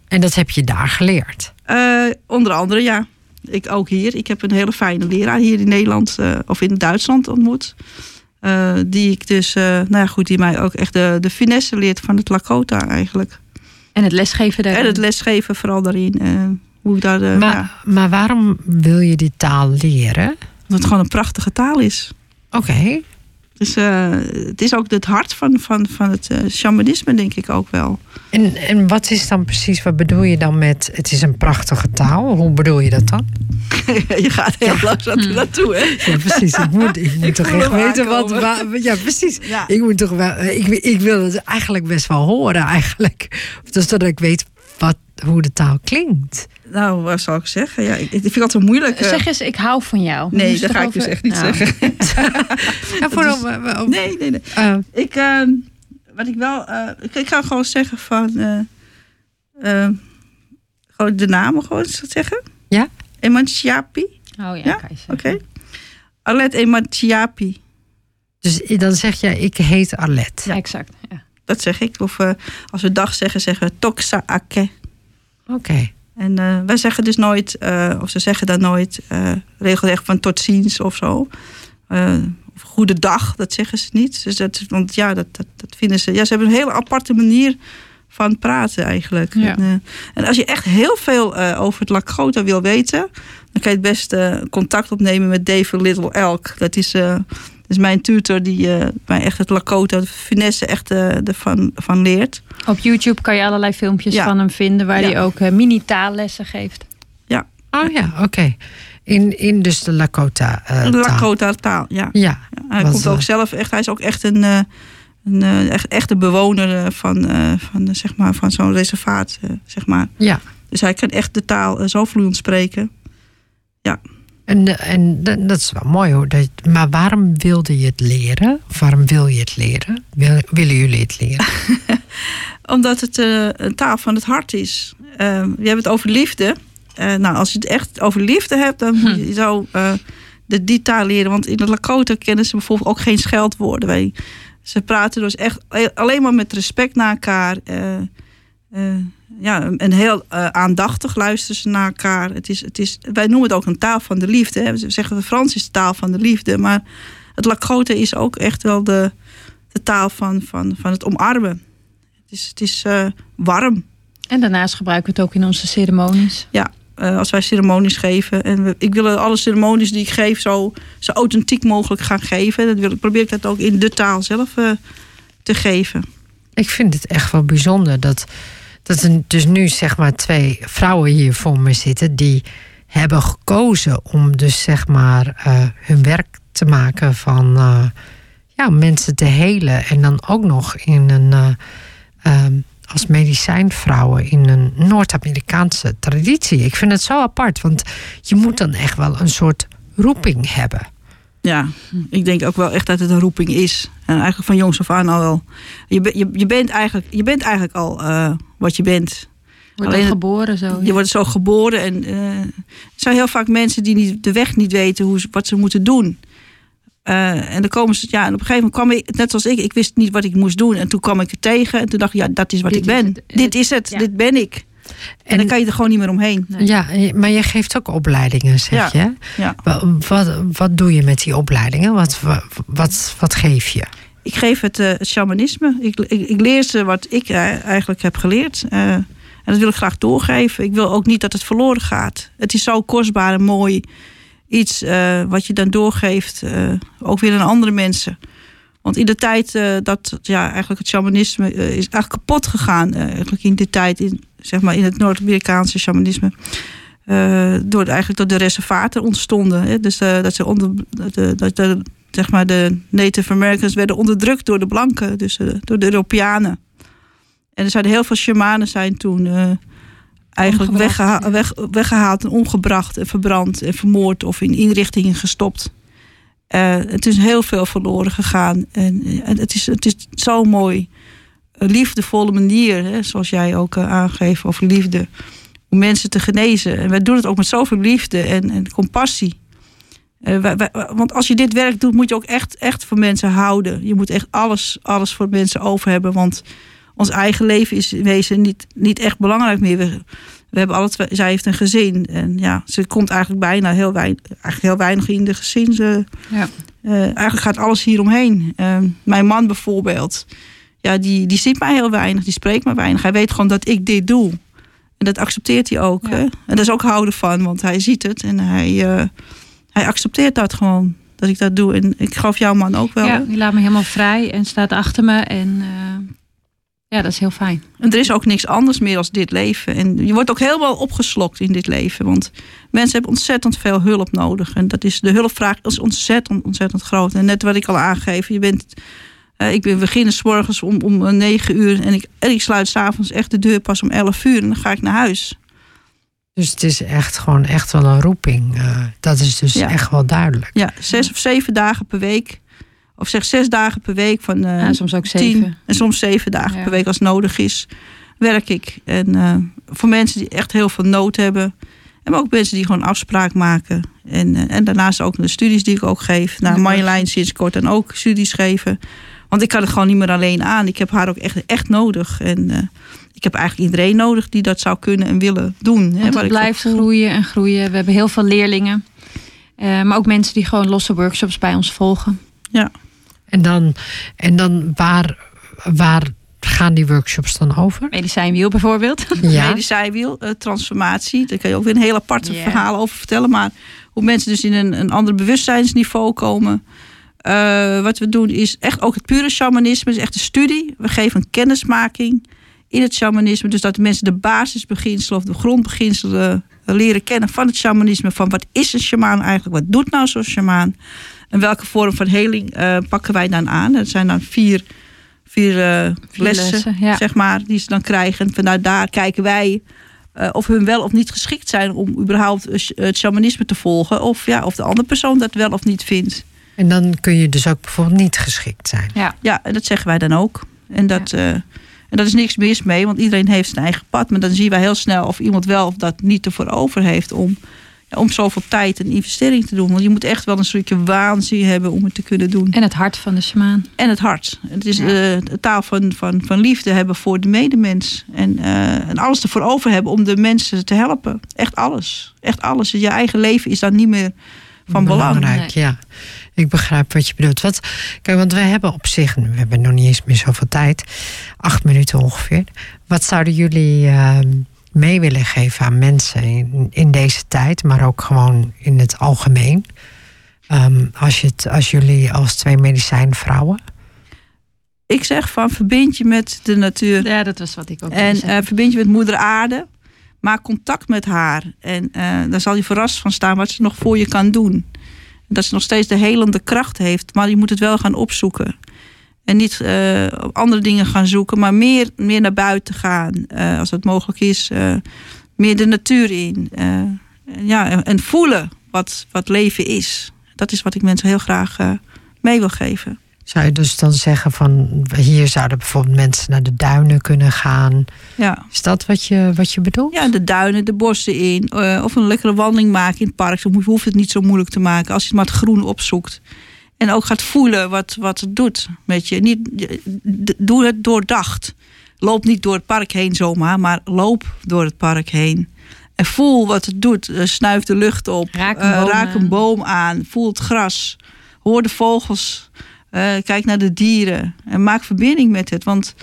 En dat heb je daar geleerd. Onder andere, ja. Ik ook hier. Ik heb een hele fijne leraar hier in Nederland of in Duitsland ontmoet. Eh, die ik dus, eh, nou ja, goed, die mij ook echt de, de finesse leert van het Lakota eigenlijk. En het lesgeven daarin. En het lesgeven vooral daarin. eh, hoe ik daar, Maar, ja, maar waarom wil je die taal leren? dat het gewoon een prachtige taal is. Oké. Dus eh, het is ook het hart van, van, van het eh, shamanisme, denk ik ook wel. En, en wat is dan precies, wat bedoel je dan met het is een prachtige taal? Hoe bedoel je dat dan? je gaat heel langzaam er naartoe, hè? Ja, precies. Ik moet, ik moet Ik toch echt weten wat. waar- ja, precies. Ja. Ik moet toch wel. Ik, ik wil het eigenlijk best wel horen, eigenlijk. Dus dat ik weet wat, hoe de taal klinkt. Nou, wat zal ik zeggen? Ja, ik, ik vind het altijd moeilijk. eh. Zeg eens, ik hou van jou. nee, dat ga ik dus echt niet Nou, zeggen. Ja, vooral, eh, Nee, nee, nee. eh, Ik, eh, wat ik wel... eh, ik, ik ga gewoon zeggen van... eh, gewoon de namen gewoon zeggen. Ja? Emanciapi. Oh ja, Ja? Oké. zeggen. Alet Emanciapi. dus dan zeg jij, ik heet Arlet. Ja, exact. Ja. Dat zeg ik. Of eh, als we dag zeggen, zeggen we Toxa Ake. Oké. En eh, wij zeggen dus nooit, eh, of ze zeggen dan nooit regelrecht van tot ziens of zo. Of goedendag, dat zeggen ze niet. Dus dat, want ja, dat, dat, dat vinden ze. Ja, ze hebben een hele aparte manier van praten eigenlijk. Ja. En, en als je echt heel veel over het Lakota wil weten, dan kan je het best eh, contact opnemen met David Little Elk. Dat is, is mijn tutor die eh, mij echt het Lakota, de finesse echt eh, ervan van leert. Op YouTube kan je allerlei filmpjes Ja. van hem vinden waar Ja. hij ook eh, mini-taallessen geeft. Oh ja, oké. In, in dus de Lakota eh, De taal. Lakota taal, ja. Ja. Ja, hij komt ook zelf echt. Hij is ook echt een, eh, een eh, echt, echte bewoner van, eh, van, zeg maar, van zo'n reservaat. zeg maar. Ja. Dus hij kan echt de taal zo vloeiend spreken. En En, en dat is wel mooi hoor. Dat, maar waarom wilde je het leren? Waarom wil je het leren? Wil, willen jullie het leren? Omdat het uh, een taal van het hart is. Uh, we hebben het over liefde. Uh, nou, als je het echt over liefde hebt, dan moet je zo de, die taal leren. Want in de Lakota kennen ze bijvoorbeeld ook geen scheldwoorden. Wij, ze praten dus echt alleen maar met respect naar elkaar ja, een heel uh, aandachtig luisteren ze naar elkaar. Het is, het is, wij noemen het ook een taal van de liefde. Hè. We zeggen de Frans is de taal van de liefde. Maar het Lakota is ook echt wel de, de taal van, van, van het omarmen. Het is, het is uh, warm. En daarnaast gebruiken we het ook in onze ceremonies. Ja, uh, als wij ceremonies geven. En we, ik wil alle ceremonies die ik geef zo, zo authentiek mogelijk gaan geven. Dat wil, probeer ik dat ook in de taal zelf te geven. Ik vind het echt wel bijzonder dat dat er dus nu zeg maar twee vrouwen hier voor me zitten die hebben gekozen om dus zeg maar uh, hun werk te maken van uh, ja, mensen te helen en dan ook nog in een uh, um, als medicijnvrouwen in een Noord-Amerikaanse traditie. Ik vind het zo apart, want je moet dan echt wel een soort roeping hebben. Ja, ik denk ook wel echt dat het een roeping is. En eigenlijk van jongs af aan al. Je, je, je, bent, eigenlijk, je bent eigenlijk al wat je bent. Wordt Alleen geboren zo. Je wordt zo geboren. En uh, er zijn heel vaak mensen die niet, de weg niet weten hoe, wat ze moeten doen. Uh, en dan komen ze, ja, en op een gegeven moment kwam ik, net zoals ik, ik wist niet wat ik moest doen. En toen kwam ik er tegen en toen dacht ik, ja, dat is wat dit ik ben. Het, dit is het, ja. dit ben ik. En, dan kan je er gewoon niet meer omheen. Nee. Ja, maar je geeft ook opleidingen, zeg ja, je. Ja. Wat, wat doe je met die opleidingen? Wat, wat, wat geef je? Ik geef het, uh, het shamanisme. Ik, ik, ik, leer ze wat ik eigenlijk heb geleerd. Uh, en dat wil ik graag doorgeven. Ik wil ook niet dat het verloren gaat. Het is zo kostbaar en mooi iets wat je dan doorgeeft. ook weer aan andere mensen. Want in de tijd dat ja, eigenlijk het shamanisme is eigenlijk kapot gegaan. eigenlijk in de tijd in, zeg maar in het Noord-Amerikaanse shamanisme. Door eigenlijk door de reservaten ontstonden. Hè? Dus dat ze onder de, dat de, zeg maar de Native Americans werden onderdrukt door de blanken, dus uh, door de Europeanen. En er zijn heel veel shamanen zijn toen eigenlijk weggeha weg, weggehaald en omgebracht en verbrand en vermoord of in inrichtingen gestopt. het is heel veel verloren gegaan en, en het, is, het is zo mooi liefdevolle manier, hè, zoals jij ook aangeeft over liefde, om mensen te genezen. En wij doen het ook met zoveel liefde en, en compassie. Uh, wij, wij, want als je dit werk doet, moet je ook echt, echt van mensen houden. Je moet echt alles, alles voor mensen over hebben. Want ons eigen leven is in wezen niet, niet echt belangrijk meer. We, we hebben alle twee, zij heeft een gezin. En ja, ze komt eigenlijk bijna heel weinig, eigenlijk heel weinig in de gezin. Ze, ja. uh, eigenlijk gaat alles hieromheen. mijn man bijvoorbeeld ja, die, die ziet mij heel weinig, die spreekt me weinig. Hij weet gewoon dat ik dit doe. En dat accepteert hij ook. Hè? En dat is ook houden van, want hij ziet het en hij, uh, hij accepteert dat gewoon. Dat ik dat doe. En ik geloof jouw man ook wel. Ja, die laat me helemaal vrij en staat achter me. En uh, ja, dat is heel fijn. En er is ook niks anders meer als dit leven. En je wordt ook helemaal opgeslokt in dit leven. Want mensen hebben ontzettend veel hulp nodig. En dat is, de hulpvraag is ontzettend, ontzettend groot. En net wat ik al aangeef, je bent uh, ik begin s morgens om, om 9 uur en ik, en ik sluit s'avonds echt de deur pas om 11 uur en dan ga ik naar huis. Dus het is echt gewoon echt wel een roeping. Uh, dat is dus ja. echt wel duidelijk. Ja, zes of zeven dagen per week. Of zeg zes dagen per week van uh, ja, soms ook zeven. Tien, en soms zeven dagen ja. per week als nodig is, werk ik. En uh, voor mensen die echt heel veel nood hebben. En ook mensen die gewoon afspraak maken. En, en daarnaast ook de studies die ik ook geef. Nou, Marjolein sinds kort en ook studies geven. Want ik kan het gewoon niet meer alleen aan. Ik heb haar ook echt, echt nodig. En uh, ik heb eigenlijk iedereen nodig die dat zou kunnen en willen doen. Want het blijft groeien en groeien. We hebben heel veel leerlingen. Uh, maar ook mensen die gewoon losse workshops bij ons volgen. Ja. En dan, en dan waar, waar gaan die workshops dan over? Medicijnwiel bijvoorbeeld. Ja. Medicijnwiel, uh, transformatie. Daar kan je ook weer een heel aparte yeah. verhaal over vertellen. Maar hoe mensen dus in een, een ander bewustzijnsniveau komen. Uh, wat we doen is echt ook het pure shamanisme, is echt een studie. We geven een kennismaking in het shamanisme. Dus dat de mensen de basisbeginselen of de grondbeginselen leren kennen van het shamanisme. Van wat is een shamaan eigenlijk? Wat doet nou zo'n shamaan? En welke vorm van heling uh, pakken wij dan aan? Dat zijn dan vier, vier, uh, vier lessen, lessen ja. zeg maar, die ze dan krijgen. En vanuit daar kijken wij eh, of hun wel of niet geschikt zijn om überhaupt eh, het shamanisme te volgen. Of, ja, of de andere persoon dat wel of niet vindt. En dan kun je dus ook bijvoorbeeld niet geschikt zijn. Ja. Ja, en dat zeggen wij dan ook. En dat, eh, en dat is niks mis mee, want iedereen heeft zijn eigen pad. Maar dan zien wij heel snel of iemand wel of dat niet ervoor over heeft om, ja, om zoveel tijd en investering te doen. Want je moet echt wel een stukje waanzin hebben om het te kunnen doen. En het hart van de shamaan. En het hart. Het is Ja. eh, de taal van, van, van liefde hebben voor de medemens. En, eh, en alles ervoor over hebben om de mensen te helpen. Echt alles. Echt alles. Je eigen leven is dan niet meer van belang. Belangrijk, ja. Ik begrijp wat je bedoelt. Wat, kijk, want we hebben op zich, we hebben nog niet eens meer zoveel tijd, acht minuten ongeveer. Wat zouden jullie eh, mee willen geven aan mensen in, in deze tijd, maar ook gewoon in het algemeen? Ehm, als, je het, als jullie als twee medicijnvrouwen. Ik zeg van verbind je met de natuur. Ja, dat was wat ik ook En eh, verbind je met moeder aarde. Maak contact met haar. En eh daar zal je verrast van staan wat ze nog voor je kan doen. Dat ze nog steeds de helende kracht heeft. Maar je moet het wel gaan opzoeken. En niet eh, op andere dingen gaan zoeken. Maar meer, meer naar buiten gaan. eh, als het mogelijk is. eh, meer de natuur in. eh, ja, en, en voelen wat, wat leven is. Dat is wat ik mensen heel graag eh, mee wil geven. Zou je dus dan zeggen van hier zouden bijvoorbeeld mensen naar de duinen kunnen gaan? Ja. Is dat wat je, wat je bedoelt? Ja, de duinen, de bossen in. eh, of een lekkere wandeling maken in het park. Dan hoef je het niet zo moeilijk te maken. Als je het maar het groen opzoekt. En ook gaat voelen wat, wat het doet met je. Niet, doe het doordacht. Loop niet door het park heen zomaar. Maar loop door het park heen. En voel wat het doet. Eh, snuif de lucht op. Raak een Eh, raak een boom aan. Voel het gras. Hoor de vogels. Eh, kijk naar de dieren. En maak verbinding met het. Want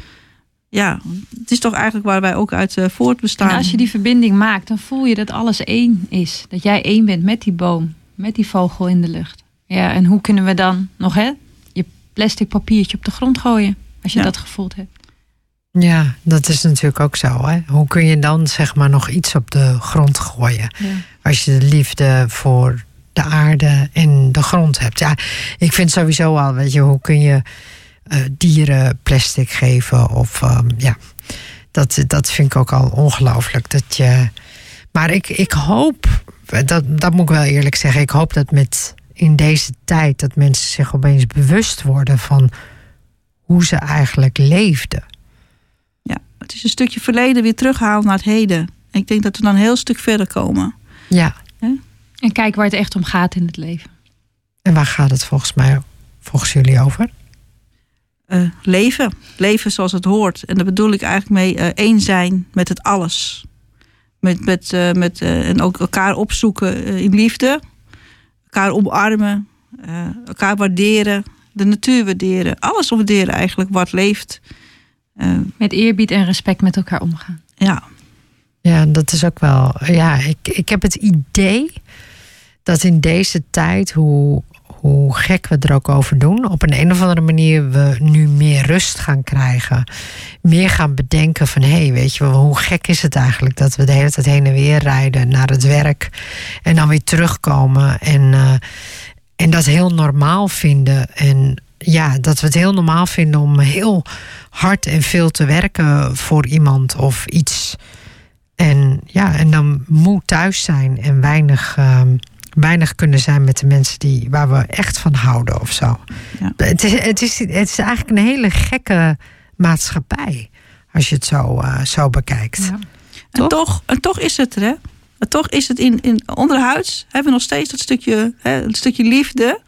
ja, het is toch eigenlijk waar wij ook uit eh, voortbestaan. En als je die verbinding maakt, dan voel je dat alles één is. Dat jij één bent met die boom, met die vogel in de lucht. Ja, en hoe kunnen we dan nog hè, je plastic papiertje op de grond gooien? Als je Ja. dat gevoeld hebt. Ja, dat is natuurlijk ook zo. Hè? Hoe kun je dan zeg maar nog iets op de grond gooien? Ja. Als je de liefde voor de aarde en de grond hebt. Ja, ik vind sowieso al, weet je, hoe kun je eh, dieren plastic geven? Of ehm, ja, dat, dat vind ik ook al ongelooflijk. Dat je. Maar ik, ik hoop, dat, dat moet ik wel eerlijk zeggen, ik hoop dat met in deze tijd dat mensen zich opeens bewust worden van hoe ze eigenlijk leefden. Ja, het is een stukje verleden weer terughalen naar het heden. En ik denk dat we dan een heel stuk verder komen. Ja, En kijk waar het echt om gaat in het leven. en waar gaat het volgens mij, volgens jullie over? Eh, leven. Leven zoals het hoort. En daar bedoel ik eigenlijk mee eh, één zijn met het alles. Met, met, eh, met, eh, en ook elkaar opzoeken in liefde. Elkaar omarmen. eh, elkaar waarderen. De natuur waarderen. Alles waarderen eigenlijk wat leeft. Eh, Met eerbied en respect met elkaar omgaan. ja, Ja, dat is ook wel. Ja, ik, ik heb het idee dat in deze tijd, hoe, hoe gek we er ook over doen, op een, een of andere manier we nu meer rust gaan krijgen. Meer gaan bedenken van hé, hey, weet je wel, hoe gek is het eigenlijk dat we de hele tijd heen en weer rijden naar het werk en dan weer terugkomen en, eh, en dat heel normaal vinden. En ja, dat we het heel normaal vinden om heel hard en veel te werken voor iemand of iets. En ja, en dan moe thuis zijn en weinig, ehm, weinig kunnen zijn met de mensen die, waar we echt van houden of zo. Ja. Het, is, het, is, het is eigenlijk een hele gekke maatschappij. Als je het zo, eh, zo bekijkt. Ja. En Toch? toch, en toch is het er, hè? En toch is het in, in onderhuids hebben we nog steeds dat stukje, hè, een stukje liefde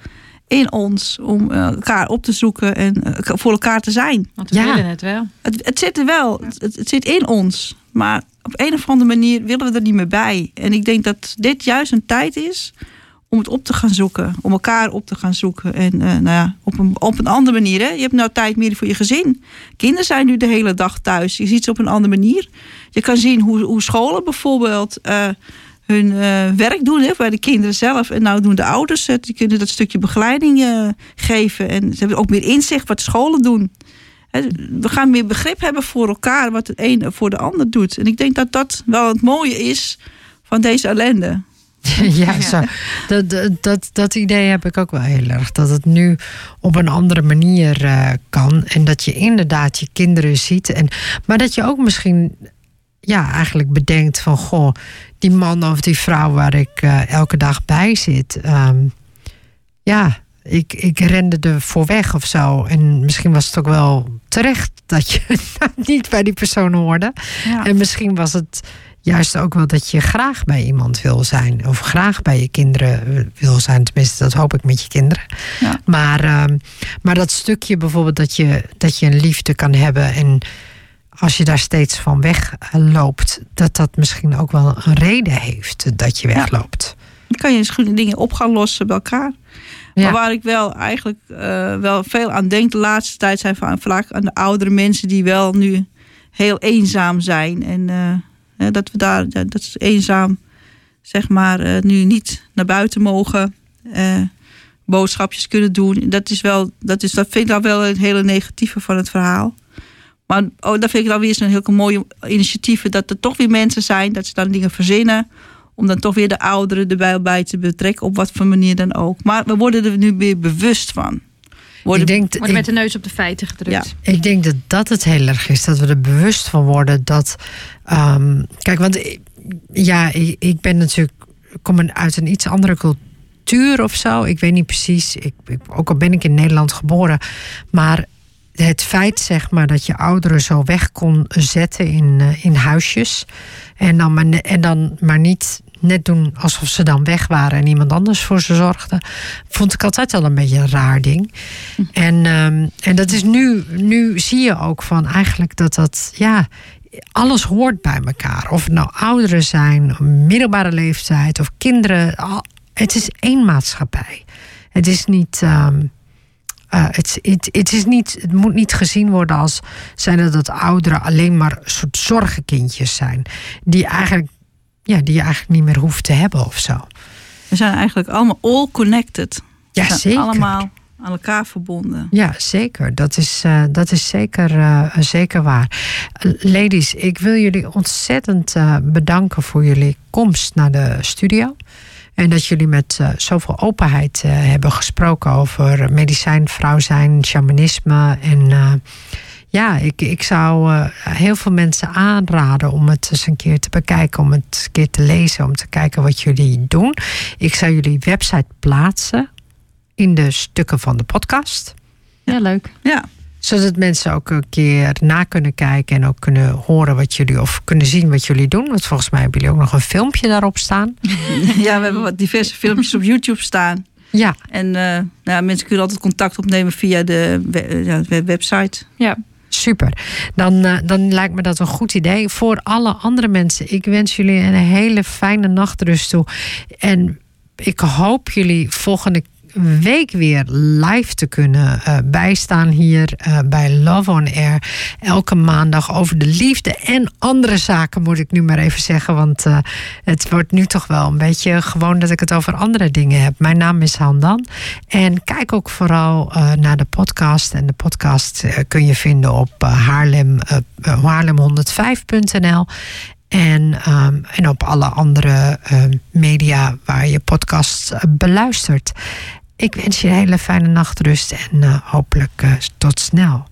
in ons om eh, elkaar op te zoeken en eh, voor elkaar te zijn. Want we Ja. willen het wel. Het, het zit er wel, het, het zit in ons, maar op een of andere manier willen we er niet meer bij. En ik denk dat dit juist een tijd is om het op te gaan zoeken, om elkaar op te gaan zoeken. En eh, nou ja, op een, op een andere manier. Je hebt nou tijd meer voor je gezin. Kinderen zijn nu de hele dag thuis. Je ziet ze op een andere manier. Je kan zien hoe, hoe scholen bijvoorbeeld eh, hun eh, werk doen hè, bij de kinderen zelf. En nou doen de ouders het. Die kunnen dat stukje begeleiding geven. En ze hebben ook meer inzicht wat scholen doen. We gaan meer begrip hebben voor elkaar, wat de een voor de ander doet. En ik denk dat dat wel het mooie is van deze ellende. ja, zo. Dat, dat, dat, dat idee heb ik ook wel heel erg. Dat het nu op een andere manier eh, kan. En dat je inderdaad je kinderen ziet. En, maar dat je ook misschien ja, eigenlijk bedenkt van goh, die man of die vrouw waar ik eh, elke dag bij zit. ehm, ja, ik, ik rende er voor weg of zo. En misschien was het ook wel terecht dat je niet bij die persoon hoorde. Ja. En misschien was het juist ook wel dat je graag bij iemand wil zijn. Of graag bij je kinderen wil zijn. Tenminste, dat hoop ik met je kinderen. Ja. Maar, ehm, maar dat stukje bijvoorbeeld dat je, dat je een liefde kan hebben. En als je daar steeds van wegloopt, dat dat misschien ook wel een reden heeft dat je Ja. wegloopt. Dan kan je misschien dingen op gaan lossen bij elkaar. Maar waar ik wel eigenlijk eh, wel veel aan denk de laatste tijd zijn van, vaak aan de oudere mensen die wel nu heel eenzaam zijn. En eh, dat we daar, dat is eenzaam, zeg maar, eh, nu niet naar buiten mogen. boodschapjes kunnen doen. Dat is wel, dat, is, dat vind ik dan wel het hele negatieve van het verhaal. Maar oh, dat vind ik dan weer zo'n heel mooie initiatieven. Dat er toch weer mensen zijn, dat ze dan dingen verzinnen om dan toch weer de ouderen erbij bij te betrekken, op wat voor manier dan ook. Maar we worden er nu weer bewust van. Worden, Ik denk, Worden met de neus op de feiten gedrukt. Ik denk dat dat het heel erg is. Dat we er bewust van worden dat. ehm, kijk, want ik- ja, ik, ik ben natuurlijk. ik kom uit een iets andere cultuur of zo. Ik weet niet precies. Ik, ik- ook al ben ik in Nederland geboren. Maar het feit, zeg maar, dat je ouderen zo weg kon zetten in, eh, in huisjes. En dan, maar, en dan maar niet net doen alsof ze dan weg waren en iemand anders voor ze zorgde. Vond ik altijd al een beetje een raar ding. En, ehm, en dat is nu, nu zie je ook van eigenlijk dat dat, ja, alles hoort bij elkaar. Of het nou ouderen zijn, middelbare leeftijd of kinderen. Het is één maatschappij. Het is niet. ehm, eh, het, het, het, is niet, het moet niet gezien worden als zijn dat, dat ouderen alleen maar soort zorgenkindjes zijn. Die, eigenlijk, ja, die je eigenlijk niet meer hoeft te hebben of zo. We zijn eigenlijk allemaal all connected. Ja, zijn zeker. Allemaal aan elkaar verbonden. Ja, zeker. Dat is, eh, dat is zeker, eh, zeker waar. Ladies, ik wil jullie ontzettend eh, bedanken voor jullie komst naar de studio. En dat jullie met zoveel openheid hebben gesproken over medicijn, vrouw zijn, shamanisme. En ja, ik, ik zou eh, heel veel mensen aanraden om het eens een keer te bekijken, om het eens een keer te lezen, om te kijken wat jullie doen. Ik zou jullie website plaatsen in de stukken van de podcast Ja, leuk. Ja, zodat mensen ook een keer na kunnen kijken en ook kunnen horen wat jullie of kunnen zien wat jullie doen. Want volgens mij hebben jullie ook nog een filmpje daarop staan. ja we hebben wat diverse filmpjes op YouTube staan. Ja, En eh, nou ja, mensen kunnen altijd contact opnemen via de we- ja, de website. Ja. Super. Dan, eh, dan lijkt me dat een goed idee. Voor alle andere mensen, ik wens jullie een hele fijne nachtrust toe. En ik hoop jullie volgende week weer live te kunnen eh, bijstaan hier eh, bij Love on Air. Elke maandag over de liefde en andere zaken, moet ik nu maar even zeggen. Want eh, het wordt nu toch wel een beetje gewoon dat ik het over andere dingen heb. Mijn naam is Handan. En kijk ook vooral naar de podcast. En de podcast kun je vinden op Haarlem, eh, eh, haarlem105.nl. En, ehm, en op alle andere media waar je podcast eh, beluistert. Ik wens je een hele fijne nachtrust en eh, hopelijk eh, tot snel.